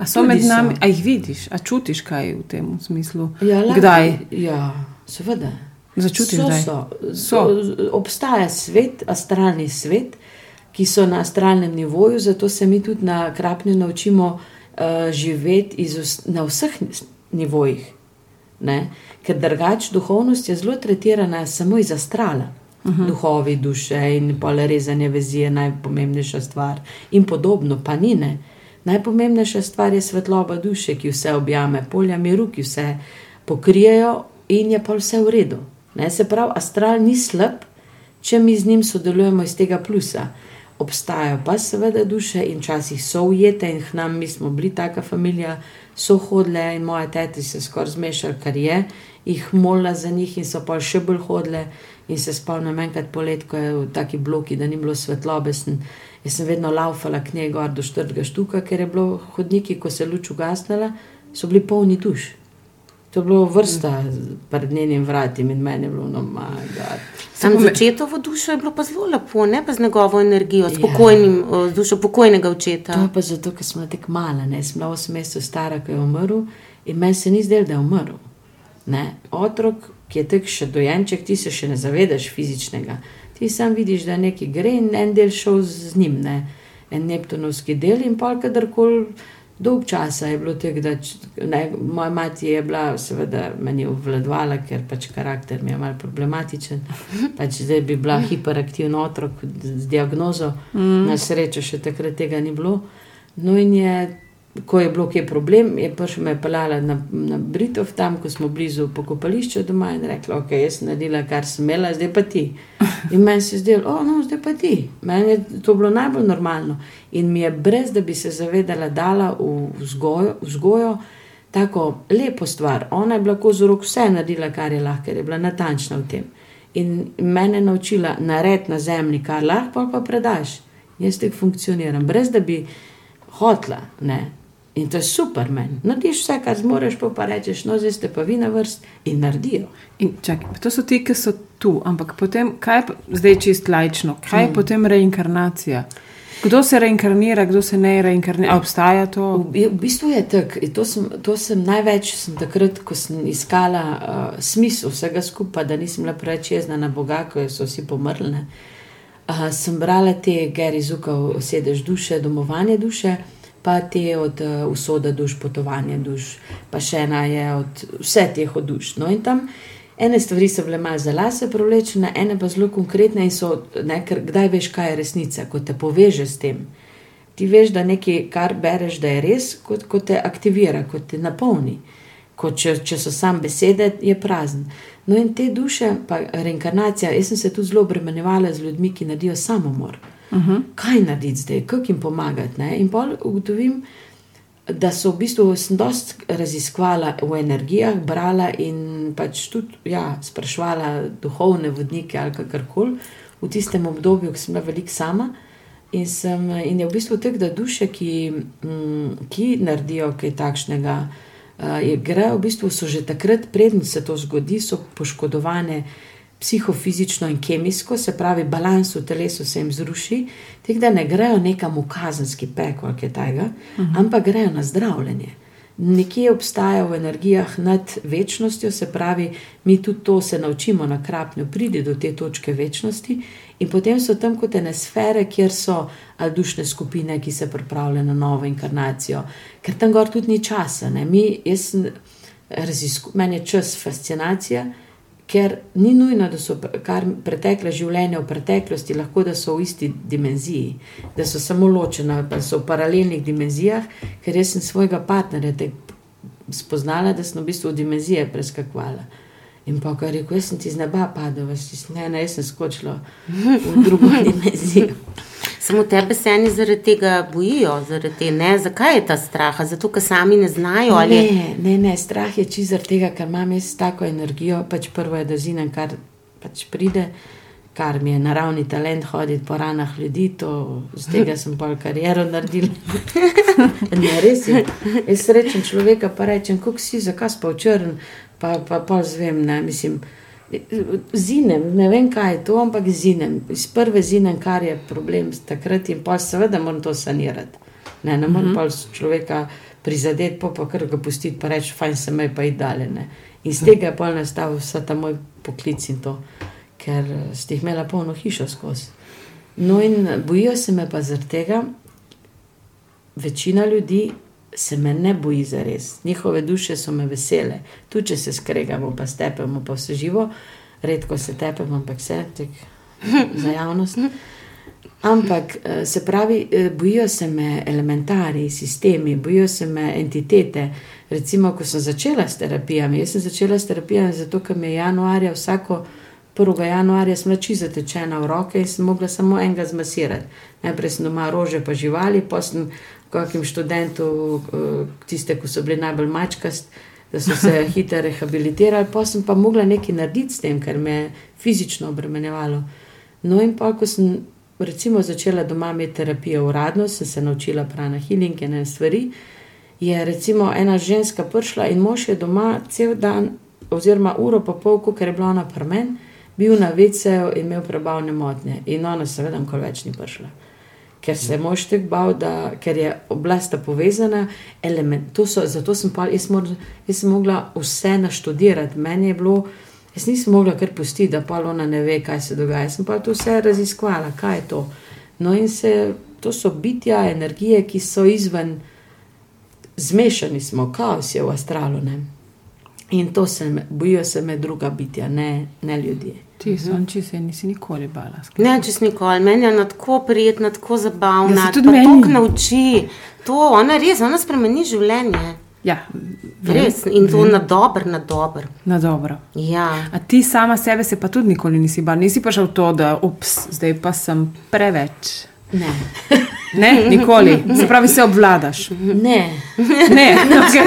A so med so. nami, a jih vidiš, a čutiš kaj v tem smislu? Ja, lahko- Kdaj? Ja, seveda. Začutiš so, kdaj? so. So. Obstaja svet, astralni svet, ki so na astralnem nivoju, zato se mi tudi na krapnju naučimo uh, živeti iz, na vseh nivojih. Ne? Ker drugače duhovnost je zelo tretirana samo iz astrala. Uh -huh. Duhovi, duše in pole rezanje vezi je najpomembnejša stvar, in podobno, pa ni ne. Najpomembnejša stvar je svetloba duše, ki vse objame, polja miru, ki vse pokrijejo, in je pa vse v redu. Ne? Se pravi, astral ni slab, če mi z njim sodelujemo iz tega plusa. Obstajajo pa seveda duše in včasih so ujete, in k nam, mi smo bili taka družina, so hodile in moje tete se skoraj zmešali, kar je, jih molila za njih in so pa še bolj hodile. In se spomnim enkrat polet, ko je v taki bloki, da ni bilo svetlobe. Sem, jaz sem vedno laufala k njej gor do štrga štuka, ker je bilo hodniki, ko se je luč ugasnila, so bili polni duš. To je bilo vrsta pred njenim vratim in meni je bilo nomagati. Sam Samo me- začetovo dušo je bilo pa zelo lepo, ne pa z njegovo energijo, s pokojnim, ja. z dušo pokojnega To očeta. je pa zato, ker sem tako mala, ne? sem bila 8 mesecev stara, ko je umrl in meni se ni zdelo, da je umrl. Ne? Otrok, ki je tako še dojenček, ti se še ne zavedaš fizičnega. Ti sam vidiš, da nekaj gre in en del šel z njim, ne? en Neptunovski del in pa kadarkoli. Dolg časa je bilo tako, da ne, moja mati je bila, seveda, meni obvladovala, ker pač karakter mi je mal problematičen. Pač zdaj bi bila hiperaktivna otrok z diagnozo, mm. na srečo še takrat tega ni bilo. No in je, ko je bilo kje problem, je prišla me pelala na, na Britov, tam, ko smo blizu pokopališča doma in rekla, ok, jaz sem naredila, kar sem imela, zdaj pa ti. In meni se je zdelo, o, no, zdaj pa ti. Meni je to bilo najbolj normalno. In mi je brez, da bi se zavedala, dala v vzgojo, vzgojo tako lepo stvar. Ona je bila kozorok vse naredila, kar je lahko, ker je bila natančna v tem. In mene je naučila narediti na zemlji, kar lahko, pa predaš. Jaz tako funkcioniram, brez da bi hotla. Ne? In to je super meni. Narediš vse, kar zmoriš, pa, pa rečeš, no, zdaj ste pa vi na vrst in naredijo. In čakaj, to so ti, ki so tu, ampak potem, kaj je zdaj čist lajčno, kaj je Hmm. potem reinkarnacija? Kdo se reinkarnira, kdo se ne reinkarnira? Obstaja to? V, v bistvu je tako. To sem, to sem največ sem takrat, ko sem iskala uh, smisel vsega skupaj, da nisem bila preveč jezna na Boga, ko so vsi pomrli. Uh, sem brala te Gary Zukov, sedež duše, domovanje duše, pa te od uh, usoda duš, potovanje duš, pa še ena je od vse teh od duš. No in tam ene stvari so bile malo za lase privlečene, ene pa zelo konkretne in so, ne, ker kdaj veš, kaj je resnica, ko te poveže s tem. Ti veš, da nekaj, kar bereš, da je res, kot, kot te aktivira, kot te napolni. Kot če, če so samo besede, je prazen. No, in te duše, pa reinkarnacija, jaz sem se tudi zelo obremenjevala z ljudmi, ki naredijo samomor. Uh -huh. Kaj narediti zdaj, kako jim pomagati? Ne? In pol ugotovim, da so v bistvu sem dost raziskvala v energijah, brala in pač tudi ja, sprašvala duhovne vodnike ali kakorkoli v tistem obdobju, ko sem bila veliko sama. In, sem, in je v bistvu tako, da duše, ki, mm, ki naredijo kaj takšnega, uh, grejo v bistvu so že takrat, preden se to zgodi, so poškodovane psihofizično in kemijsko, se pravi, balans v telesu se jim zruši, tako da ne grejo nekam v kazenski pek ali kaj takega, uh -huh. ampak grejo na zdravljenje. Nekje obstaja v energijah nad večnostjo, se pravi, mi tudi to se naučimo na krapnju, pridi do te točke večnosti, in potem so tam kot ene sfere, kjer so ali dušne skupine, ki se pripravljajo na novo inkarnacijo, ker tam gor tudi ni časa. Ne? Mi, jaz, razisku, meni je čas fascinacija, ker ni nujno, da so kar pretekle življenja v preteklosti, lahko da so v isti dimenziji, da so samo ločena, pa so v paralelnih dimenzijah, ker jaz sem svojega partnerja spoznala, da sem v bistvu dimenzije preskakovala. In pa kar rekel, jaz sem ti z neba padel, veš, ne, ne, jaz sem skočila v drugo dimenzijo. Samo tebe se eni zaradi tega bojijo, zaradi te, ne, zakaj je ta strah, zato ker sami ne znajo ali Ne, ne, ne, strah je čisto zaradi tega, ker imam jaz tako energijo. Pač prvo je, da zinem, kar pač pride, kar mi je naravni talent hoditi po ranah ljudi, to, z tega sem pol kariero naredil. ne, res je. Jaz srečen človeka pa rečem, kako si, zakaj si pa včern, pa, pa pol zvem, ne, mislim. Zinem, ne vem, kaj je to, ampak zinem. Iz prve zinem, kar je problem takrat, in pa seveda moram to sanirati. Ne, ne morem pa človeka prizadeti, pa pa kar ga pustiti, pa reči, fajn se me pa i dalje. Ne. In z tega je pol nastal vsa ta moj poklic in to, ker eh, ste jih imela polno hišo skozi. No in bojijo se me pa zaradi tega, večina ljudi se me ne boji za res. Njihove duše so me vesele, tudi če se skregamo, pa stepemo, pa vse živo, redko se tepemo, ampak vse tek za javnost. Ampak eh, se pravi, eh, bojijo se me elementarni sistemi, bojijo se me entitete. Recimo, ko sem začela s terapijami, jaz sem začela s terapijami zato, ker mi je januarja, vsako 1. januarja, smrči zatečena v roke in sem mogla samo enega zmasirati. Najprej sem doma rože pa živali, pa sem kakim študentu, eh, tiste, ki so bili najbolj mačkast, da so se hitro rehabilitirali, pa sem pa mogla nekaj narediti s tem, ker me je fizično obremenjevalo. No, in pa, ko sem recimo začela doma imeti terapijo uradno, sem se naučila prana healing in ene stvari. Je recimo ena ženska prišla in mož je doma cel dan, oziroma uro pa pol, ker je bila ona prmen, bil na veceju in imel prebavne motnje. In ona, seveda, nikoli več ni prišla. Ker se je mož tako bal, da ker je oblast povezana, to so, zato sem pa jaz, mor, jaz sem mogla vse naštudirati. Meni je bilo, jaz nisem mogla kar pustiti, da pa ona ne ve, kaj se dogaja. Jaz sem pa to vse raziskvala, kaj je to. No in se, to so bitja, energije, ki so izven, zmešani smo, kaos je v astralu. Ne? In to se bojijo se me druga bitja, ne, ne ljudje. Ti sonči se nisi nikoli bala. Ne, čez nikoli. Meni je tako prijetna, tako zabavna. Ja, tudi meni. toliko nauči. To, ona res, ona spremeni življenje. Ja, Res. In to na dober, na dober. na dobro. Ja. A ti sama sebe se pa tudi nikoli nisi bala, nisi pa šel v to, da ups, zdaj pa sem preveč. Ne, Ne, nikoli. Se pravi, se obvladaš. ne, Ne, okay.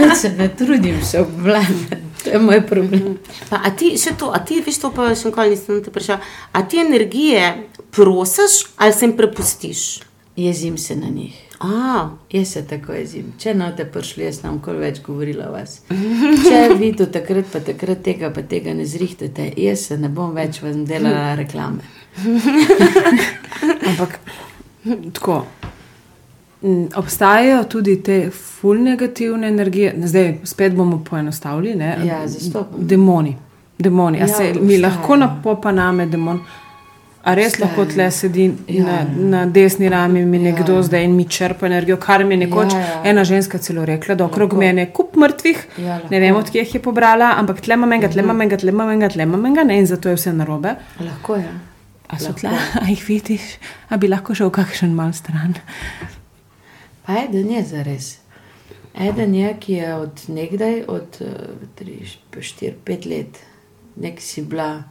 ne se ne trudim se obvladati, to je moj problem. Pa, a ti še to, a ti veš to, pa še nikoli nisem te vprašal. A ti energije prosiš ali se jim prepustiš? Jezim se na njih. A, Jaz se tako jezim. Če ne boste prišli, jaz nam kol več govorila o vas. Če vi do takrat, pa takrat tega, pa tega ne zrihtate, jaz se ne bom več vam delala reklame. Ampak tako. M, Obstajajo tudi te ful negativne energije, zdaj spet bomo poenostavili. Ne? Ja, zastopam. Demoni. Demoni. A Ja, se mi lahko napopa name demon. A res Obstajajo. lahko tle sedi Ja. na, na desni rami mi nekdo Ja. zdaj in mi črpa energijo, kar mi je nekoč Ja, ja. ena ženska celo rekla, da okrog Lahko. mene je kup mrtvih, Ja, ne vem, lahko. odkje jih je pobrala, ampak tle imam enega, tle imam enega, tle imam enega, tle imam enega, ne, in zato je vse narobe. Lahko je. A so Lahko. tle, a jih vidiš, a bi lahko šel kakšen mal stran. Pa eden je za res. Eden je, ki je od nekdaj, od 4-5 let, nek si bila,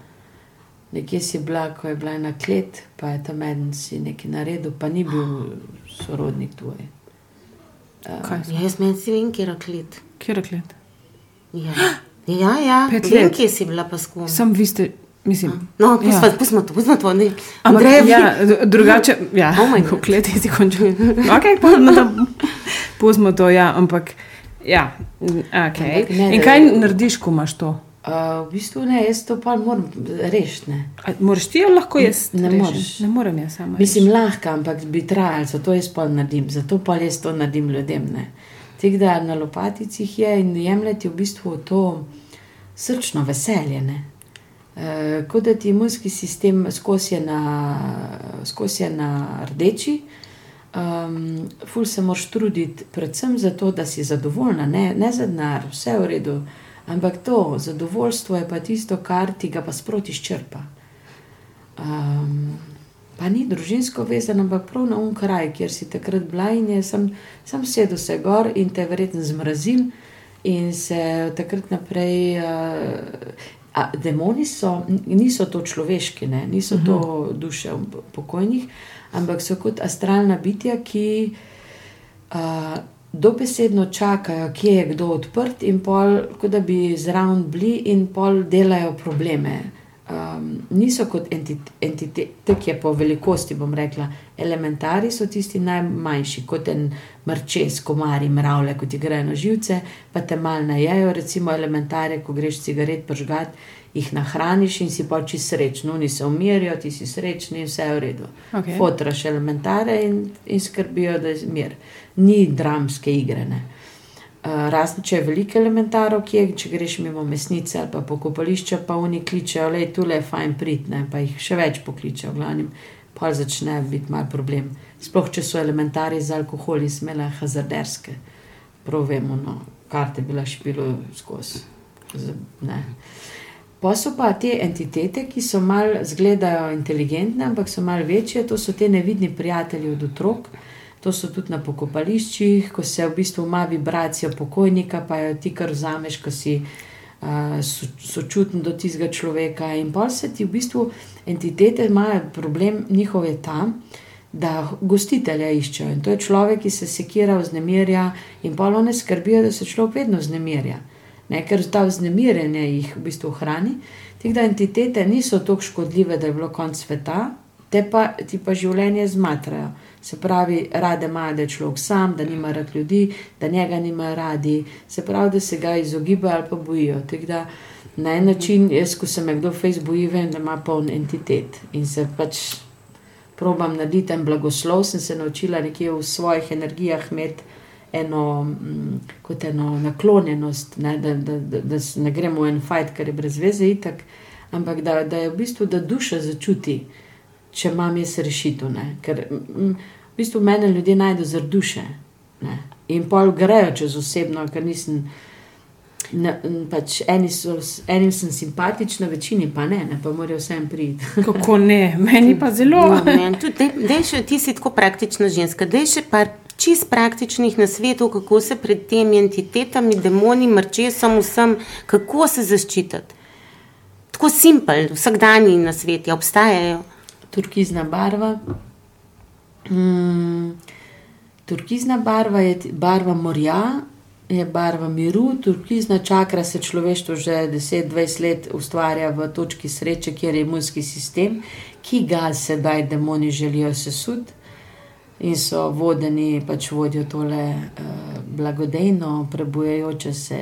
nekje si bila, ko je bila ena klet, pa je tam en si nekaj naredil, pa ni bil sorodnik tvoj. Ja, jaz meni si vem, kje je klet. Kje je klet? Ja, ja, ja. Pet let. kje si bila pa s kom. Sem vi ste, mislim. No, pustimo Ja. pustimo to, pustimo to. Ne. Andreja, ja, drugače, ja, Oh my oh God. klet si končal. Ok, pustimo to, pustimo to, ja, ampak, ja, okay. Ampak ne, In kaj narediš, ko imaš to? Uh, v bistvu ne, jaz to pa moram rešiti. ne. Moraš ti lahko jaz? Ne rešim? moreš. Ne morem jaz sama. Mislim, lahko, ampak bi trajalo, zato jaz pa naredim, zato pa jaz to naredim ljudem. ne. Tako da na lopaticih je in jemljeti v bistvu to srčno veselje. ne. E, kot da ti imunski sistem skozi je na, skozi je na rdeči, um, ful se moraš truditi, predvsem zato, da si zadovoljna, ne, ne za denar, vse v redu. Ampak to zadovoljstvo je pa tisto, kar ti ga pa sproti izčrpa. Um, pa ni družinsko vezan, ampak prav na un kraj, kjer si takrat bila in je sam, sam sedel se gor in te je verjetno zmrazil in se od takrat naprej. Uh, A, demoni so, niso to človeški, ne? niso to duše pokojnih, ampak so kot astralna bitja, ki uh, dobesedno čakajo, kje je kdo odprt, in pol, kot da bi zraven bili, in pol delajo probleme. Um, niso kot entitete, ki je po velikosti, bom rekla, elementari so tisti najmanjši, kot en mrčes, komari, mravlje, kot ti grejo na živce, pa te mal najejo, recimo elementare, ko greš cigaret pržgat, jih nahraniš in si pač srečen, oni se umirijo, ti si srečen in vse je v redu. Okay. Fotraš elementare in, in skrbijo, da je mir. Ni dramske igre. Ne. Razen če je veliko elementarov, ki je, če greš mimo mesnice ali pa pokopališča, pa oni kličejo, da je tu le fajn pridne, pa jih še več pokličejo, glavnim, pa začne biti mal problem. Sploh če so elementari z alkoholi, smele hazarderske, prav vemo, no, karte bila špilo skozi. Ne. Pa so pa te entitete, ki so mal zgledajo inteligentne, ampak so mal večje, to so te nevidni prijatelji od otrok. To so tudi na pokopališčih, ko se v bistvu ima vibracija pokojnika, pa jo ti kar vzameš, ko si uh, so, sočuten do tistega človeka. In pa se ti v bistvu entitete imajo problem, njihov je tam, da gostitelja iščejo. In to je človek, ki se sekira, vznemirja, in pa one skrbijo, da se človek vedno vznemirja. Ne, ker ta vznemirjenje jih v bistvu hrani. Tako da entitete niso tako škodljive, da je bilo konc sveta, te pa ti pa življenje zmatrajo. Se pravi, rade imajo, da je človek sam, da nima rad ljudi, da njega nima radi, se pravi, da se ga izogibajo ali pa bojijo. Tako da na en način, jaz, ko se me kdo fejs boji, vem, da ima poln entitet. In se pač probam narediti en blagoslov, sem se naučila nekje v svojih energijah imeti eno, mm, kot eno naklonjenost, ne, da, da, da, da ne gremo v en fajt, ker je brez veze itak, ampak da, da je v bistvu, da duša začuti, če imam jaz rešitev. ne. Ker v bistvu mene ljudje najdejo zaradi duše. Ne. In pol grejo čez osebno, ker nisem. Ne, m, pač eni so, enim sem simpatična, večini pa ne, ne pa morajo vsem priti. Kako ne, meni pa zelo. No, meni tudi, daj, daj še, ti si tako praktična ženska. Daj še par čist praktičnih nasvetov, kako se pred temi entitetami, demoni, mrčesom, vsem, kako se zaščititi. Tako simpel, vsakdanji nasveti obstajajo. Turkizna barva. Mm, turkizna barva je barva morja, je barva miru. Turkizna čakra se človeštvo že 10-20 let ustvarja v točki sreče, kjer je imunski sistem, ki ga sedaj demoni želijo sesuti. In so vodeni, pač vodijo tole uh, blagodejno, prebujajoče se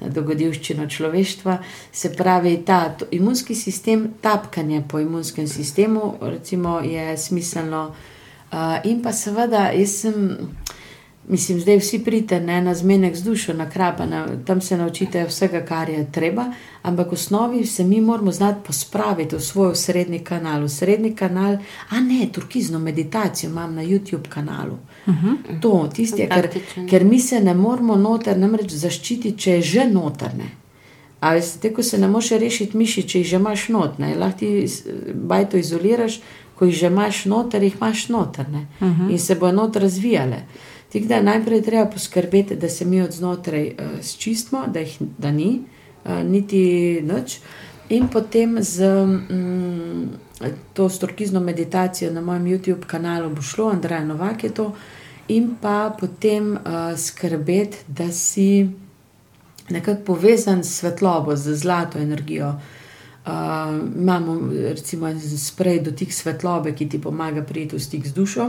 dogodivščino človeštva. Se pravi, ta imunski sistem, tapkanje po imunskem sistemu, recimo, je smiselno. Uh, in pa seveda, jaz sem, mislim, zdaj vsi pridete ne, na zmenek z dušo, na krapana, tam se naučite vsega, kar je treba, ampak v osnovi se mi moramo znati pospraviti v svoj srednji kanal. V srednji kanal, a ne, turkizno meditacijo imam na YouTube kanalu. Uh -huh. To, tisti, je, ker, Praktičen. ker mi se ne moramo noter namreč zaščititi, če je že notrne. A veste, ko se ne moreš rešiti miši, če jih že imaš notne, lahko ti bajto izoliraš, ko jih že imaš noter, jih imaš notrne uh -huh. in se bo not razvijale. Tako da najprej je treba poskrbeti, da se mi od znotraj uh, sčistimo, da jih da ni, uh, niti noč. In potem z mm, to storkizno meditacijo na mojem YouTube kanalu bo šlo, Andrej Novak je to, in pa potem uh, skrbeti, da si nekako povezan s svetlobo, z zlato energijo. Uh, imamo recimo en sprej dotik svetlobe, ki ti pomaga priti v stik z dušo,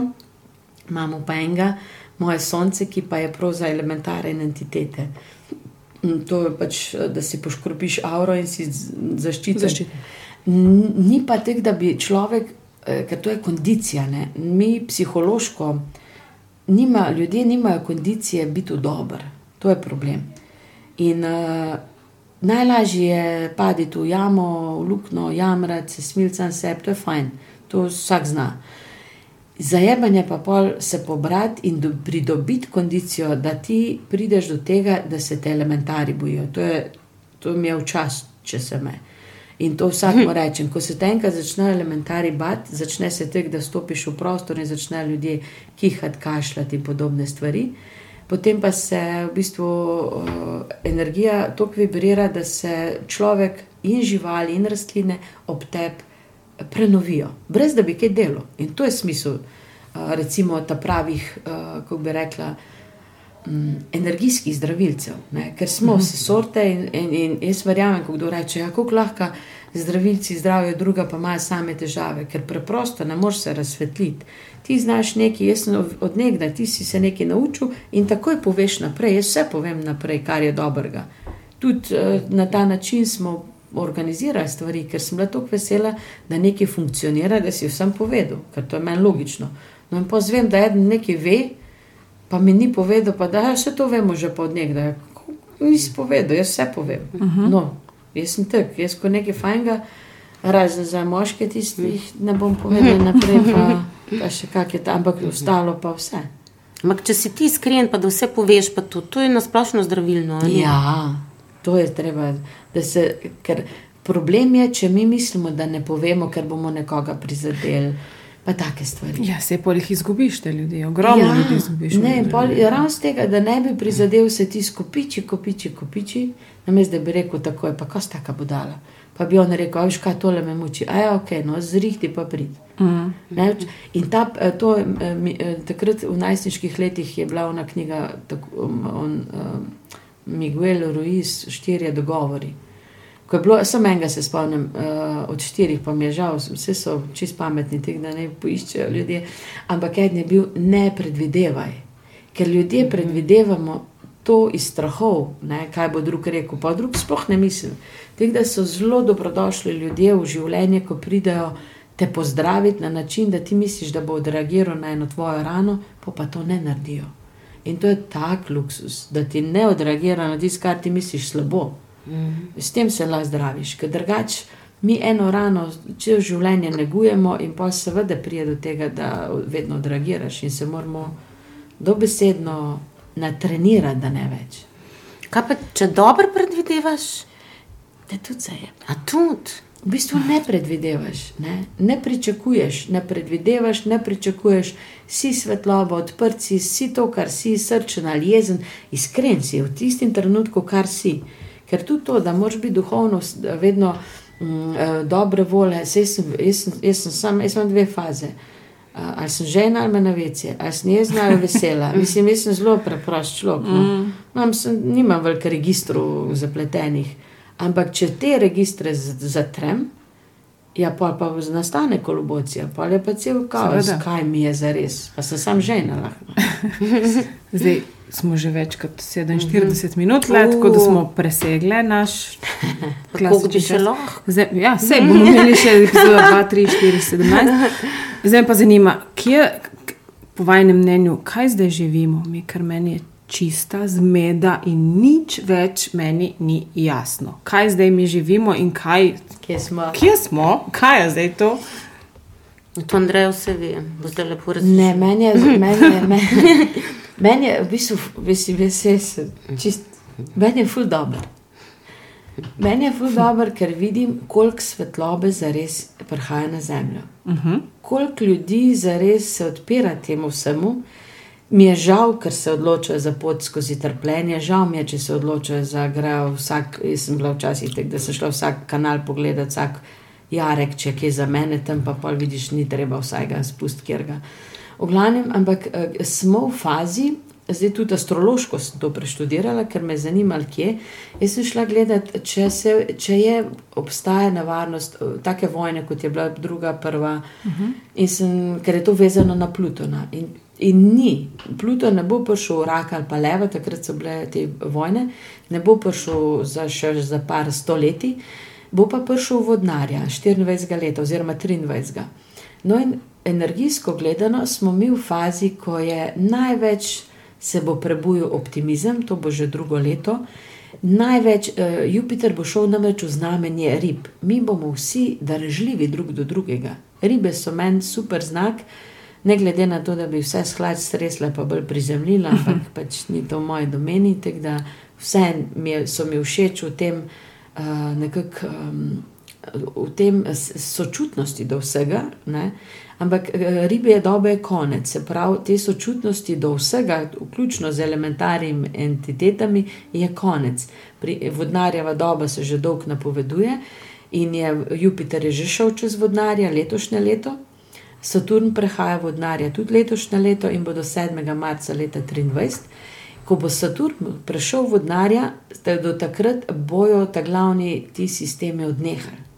imamo pa enega, moje sonce, ki pa je prav za elementarne entitete. Mm, To je pač, da si poškropiš avro in si zaščiten. Zaščiten. Ni pa tako, da bi človek, eh, ker to je kondicija, ne? mi psihološko, nima, ljudje nimajo kondicije biti dober, to je problem. In uh, najlažje je paditi v jamo, v luknjo, jamrati, se smilcati sebi, to je fajn, to vsak zna. Zajemanje pa pol se pobrati in do, pridobiti kondicijo, da ti prideš do tega, da se te elementari bojijo. To, to mi je včasih, če se me. In to vsakmo rečem. Ko se te enkrat začnejo elementari bati, začne se tek, da stopiš v prostor in začnejo ljudje kihati, kašljati in podobne stvari. potem pa se v bistvu uh, energija tako vibrira, da se človek in živali in rastline ob tebi prenovijo, brez da bi kaj delo. In to je smisel, uh, recimo, ta pravih, uh, kako bi rekla. Mm, energijskih zdravilcev, ne? ker smo vse sorte in, in, in jaz verjamem, ko kdo reče, kako ja, lahko zdravilci zdravijo, druga pa imajo same težave, ker preprosto ne moreš se razsvetliti. Ti znaš nekaj, jaz sem od nekdaj, ti si se nekaj naučil in takoj poveš naprej. Jaz vse povem naprej, kar je dobrega. Tudi uh, na ta način smo organizirali stvari, ker sem bila tako vesela, da nekaj funkcionira, da si vsem povedal, ker to je meni logično. No in pozvem, da eden nekaj ve, pa mi ni povedal, pa da vse ja, to vemo že pod nekdaj. Nisi povedal, jaz vse povem. Uh -huh. No, jaz sem tak, jaz ko nekaj fajnega, razen za moške tistih, ne bom povedal naprej, pa, pa še kak je tam, ampak ostalo pa vse. Ampak če si ti iskren, pa da vse poveš, pa to, to je nasplošno zdravilno. Ali? Ja, to je treba, da se, ker problem je, če mi mislimo, da ne povemo, ker bomo nekoga prizadeli. Pa take stvari. Ja, se pa jih izgubiš, te ljudi, ogromno ja, ljudi izgubiš. Ne, ravno z tega, da ne bi prizadel se ti skopiči, kopiči, kopiči, namesto da bi rekel tako, je pa kas taka budala. Pa bi on rekel, veš kaj, tole me muči, a ja, ok, no, zrihti pa prid. Mm. In ta, eh, to, eh, eh, takrat v najstniških letih je bila ona knjiga, tako, um, on, um, Miguel Ruiz, štirje dogovori. Ko je bilo, samo enega se spomnim, uh, od štirih, pa mi je žal, vse so čist pametni, teh, da ne poiščejo ljudje. Ampak en je bil ne predvidevaj, ker ljudje predvidevamo to iz strahov, ne, kaj bo drug rekel, pa drug sploh ne misli. Teh, da so zelo dobrodošli ljudje v življenje, ko pridejo te pozdraviti na način, da ti misliš, da bo odreagiral na eno tvojo rano, pa pa to ne naredijo. In to je tak luksus, da ti ne odreagira na tisto, kar ti misliš slabo. -hmm. S tem se lahko zdraviš, ker drugače mi eno rano, če v življenje negujemo, in pa seveda pride do tega, da vedno odreagiraš in se moramo dobesedno natrenirati, da ne več. Kaj pa, če dobro predvidevaš? Da tudi se je. A tudi. V bistvu ne predvidevaš, ne, ne pričakuješ, ne predvidevaš, ne pričakuješ, si svetloba, odprt si, si to, kar si, srčen ali jezen, iskren si v tistem trenutku, kar si. Ker tudi to, da moraš biti duhovno, vedno mm, eh, dobre volje, jaz sem, jaz, sem, jaz, sem sam, jaz imam dve faze. Uh, ali sem žena ali na vece, ali sem jezna ali vesela. Mislim, jaz sem zelo preprost človek. No. Mm. Mam, sem, nimam veliko registrov zapletenih. Ampak če te registre zatrem, ja, pa, pa nastane kolobocija, pa je pa cel kaos, kaj mi je za res. Pa sem sam žena. Zdaj, smo že več kot 47 mm -hmm. minut, let, tako da smo presegli naš klasični šalok. Ja, vse bomo imeli še 2, 3, 4, 17. Zdaj pa zanima, kje, po vašem mnenju, kaj zdaj živimo, mi, ker meni je čista zmeda in nič več meni ni jasno. Kaj zdaj mi živimo in kaj, kje smo? Kje smo? Kaj je zdaj to? To Andrej vse ve, bo zdaj lepo razumel. Ne, meni je, meni je, meni, meni je v bistvu, vesi, vesi, čist, meni je ful dobr. Meni je ful dobr, ker vidim, koliko svetlobe zares prihaja na zemljo. Uh mhm. -huh. Koliko ljudi zares se odpira temu vsemu. Mi je žal, ker se odločajo za pot skozi trpljenje, žal mi je, če se odločajo za grejo vsak. Jaz sem bila včasih tako, da sem šla vsak kanal pogledati, vsak jarek, če je za mene tam, pa pol vidiš, ni treba vsega spustiti, ker ga. V glavnem, ampak uh, smo v fazi, zdaj tudi astrološko sem to preštudirala, ker me je zanimalo, kje. Jaz sem šla gledati, če, se, če je obstaja nevarnost uh, take vojne, kot je bila druga, prva, uh mhm. -huh. sem, ker je to vezano na Plutona. In, in ni, Pluton ne bo prišel v rak ali pa leva, takrat so bile te vojne, ne bo prišel za še za par stoletij bo pa prišel vodnarja 24 let oziroma 23. No in energijsko gledano smo mi v fazi, ko je največ se bo prebujal optimizem, to bo že drugo leto. Največ uh, Jupiter bo šel namreč v znamenje rib. Mi bomo vsi držljivi drug do drugega. Ribe so meni super znak, ne glede na to, da bi vse sklad stresla, pa bolj prizemljila, ampak pač ni to v moji domeni. Vse mi je, so mi všeč v tem, uh, nekako um, v tem sočutnosti do vsega, ne? ampak eh, ribje dobe je konec. Se pravi, te sočutnosti do vsega, vključno z elementarnimi entitetami, je konec. Pri vodnarjeva doba se že dolgo napoveduje in je Jupiter je že šel čez vodnarja letošnje leto. Saturn prehaja vodnarja tudi letošnje leto in bo do 7. marca leta 2023. Ko bo Saturn prešel vodnarja, da do takrat bojo ta glavni ti sistemi odnehali.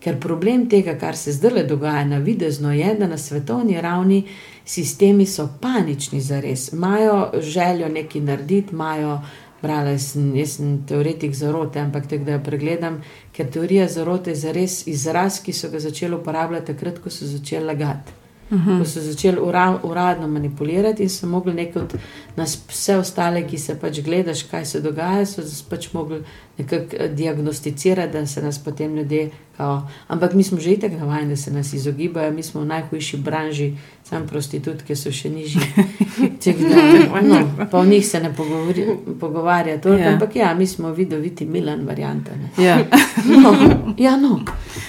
Ker problem tega, kar se zdaj dogaja na videzno, je, da na svetovni ravni sistemi so panični za res. Imajo željo nekaj narediti, imajo, brala sem, jaz sem teoretik zarote, ampak tako da jo pregledam, ker teorija zarote je zares izraz, ki so ga začeli uporabljati takrat, ko so začeli lagati. Uhum. Ko so začeli ura, uradno manipulirati in so mogli nekaj od nas, vse ostale, ki se pač gledaš, kaj se dogaja, so pač mogli nekako eh, diagnosticirati, da se nas potem ljudje. Kao, ampak mi smo že itek navajeni, da se nas izogibajo, mi smo v najhujši branži, sam prostitutke so še nižji. Tako Da, no, pa v njih se ne pogovori, pogovarja toliko, Ja. ja. ampak ja, mi smo vidoviti Milan varianta. Ne. Ja. No, ja, no.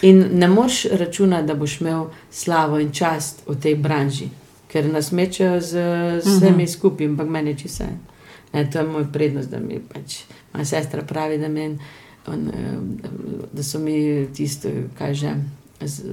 In ne moreš računati, da boš imel slavo in čast v tej branži, ker nas mečejo z z vsemi skupaj, ampak meni če Ne, to je moj prednost, da mi pač moja sestra pravi, da, men, on, eh, da so mi tisto, kaj že. Z,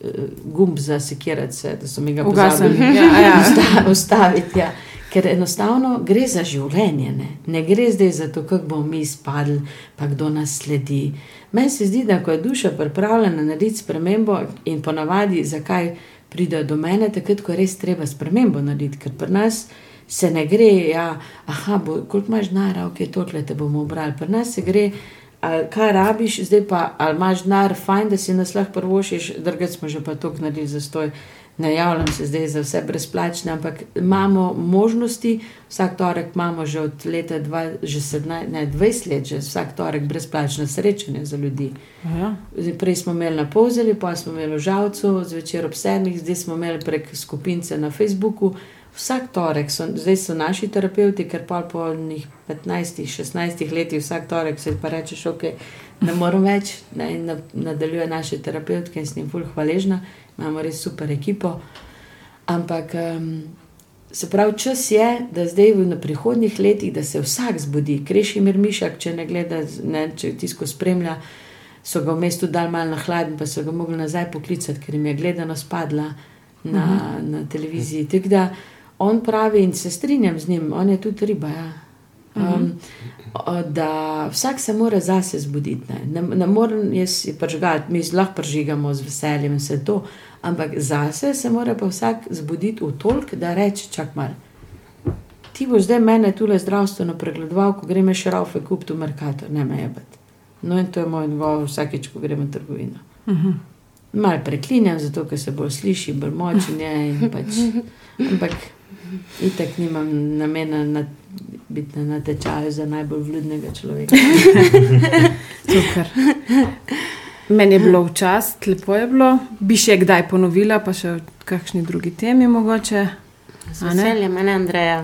eh, gumb za sekirati se, da so mi ga Ugasnili. Ja, ja. usta- ustaviti. Ja. Ker enostavno gre za življenje, ne, ne gre zdaj za to, kako bomo mi izpadli, pa kdo nas sledi. Meni se zdi, da ko je duša pripravljena narediti spremembo in ponavadi, zakaj pridejo do mene, takrat, ko je res treba spremembo narediti, ker pri nas se ne gre, ja, aha, bo, koliko imaš denarja, ok, tokle te bomo obrali. Pri nas se gre, ali kaj rabiš, zdaj pa ali imaš denar, fajn, da si nas lahko prvošiš, drugače smo že pa toliko naredili za stoj. Ne javljam se zdaj za vse brezplačne, ampak imamo možnosti, vsak torek imamo že od leta dva, že 17, ne, 20 let, že vsak torek brezplačne srečanje za ljudi. Ja. Prej smo imeli na Povzeli, pa smo imeli v Žavcu, zvečer ob sedmih, zdaj smo imeli prek skupince na Facebooku. Vsak torek, so, zdaj so naši terapeuti, ker pol po njih 15-16 letih, vsak torek se pa rečeš, ok, ne morem več. Ne, in na, nadaljuje naše terapeutke in s njim fulh hvaležna, imamo res super ekipo. Ampak um, se pravi, čas je, da zdaj v na prihodnjih letih, da se vsak zbudi. Krešimir Mišak, če ne gleda, ne, če tisko spremlja, so ga v mestu dal mal na hladen, pa so ga mogli nazaj poklicati, ker jim je gledanost padla na, uh -huh. na televiziji. Tako da on pravi in se strinjam z njim, on je tudi riba. Ja. Um, o, da vsak se mora zase zbuditi. Ne, ne, ne morem jaz pržgati, mi lahko pržigamo z veseljem in vse to, ampak zase se mora pa vsak zbuditi v tolk, da reče: čak mal. Ti boš zdaj mene tule zdravstveno pregledoval, ko gremo še raufe kupiti v Merkator, ne me jebati. No in to je moj odgovor vsakeč, ko gremo v trgovino. Uh -huh. Mal preklinjam, zato ker se bolj sliši, bolj močen je. in Pač, ampak itek nimam namena na, biti na natečaju za najbolj vljudnega človeka. Super. Meni je bilo včasih, lepo je bilo, bi še kdaj ponovila, pa še v kakšni drugi temi mogoče. Z A ne? veseljem, mene Andreja.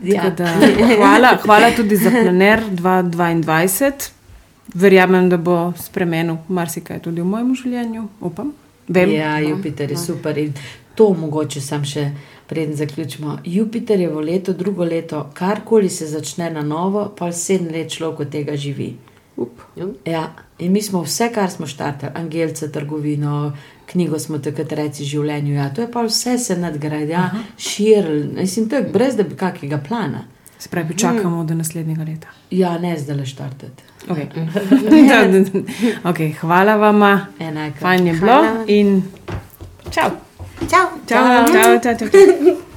Tako Da, hvala, hvala tudi za planer 2022. Verjamem, da bo spremenil marsikaj tudi v mojem življenju, upam. Vem. Ja, Jupiter je super in to mogoče sam še. Preden zaključimo, Jupiter je v letu, drugo leto, karkoli se začne na novo, pa sedem let človek od tega živi. Up. Ja, in mi smo vse, kar smo štartali, angelce, trgovino, knjigo smo takrat reci življenju. Ja, to je pa vse se nadgradi, ja, širili, mislim, to je brez da bi kakega plana. Se pravi, čakamo do naslednjega leta. Ja, ne zdaj le štartati. Okay. Da. okay, hvala vama, Enako. fajn je bilo in čau. Čau. Čau, čau, čau, čau. čau.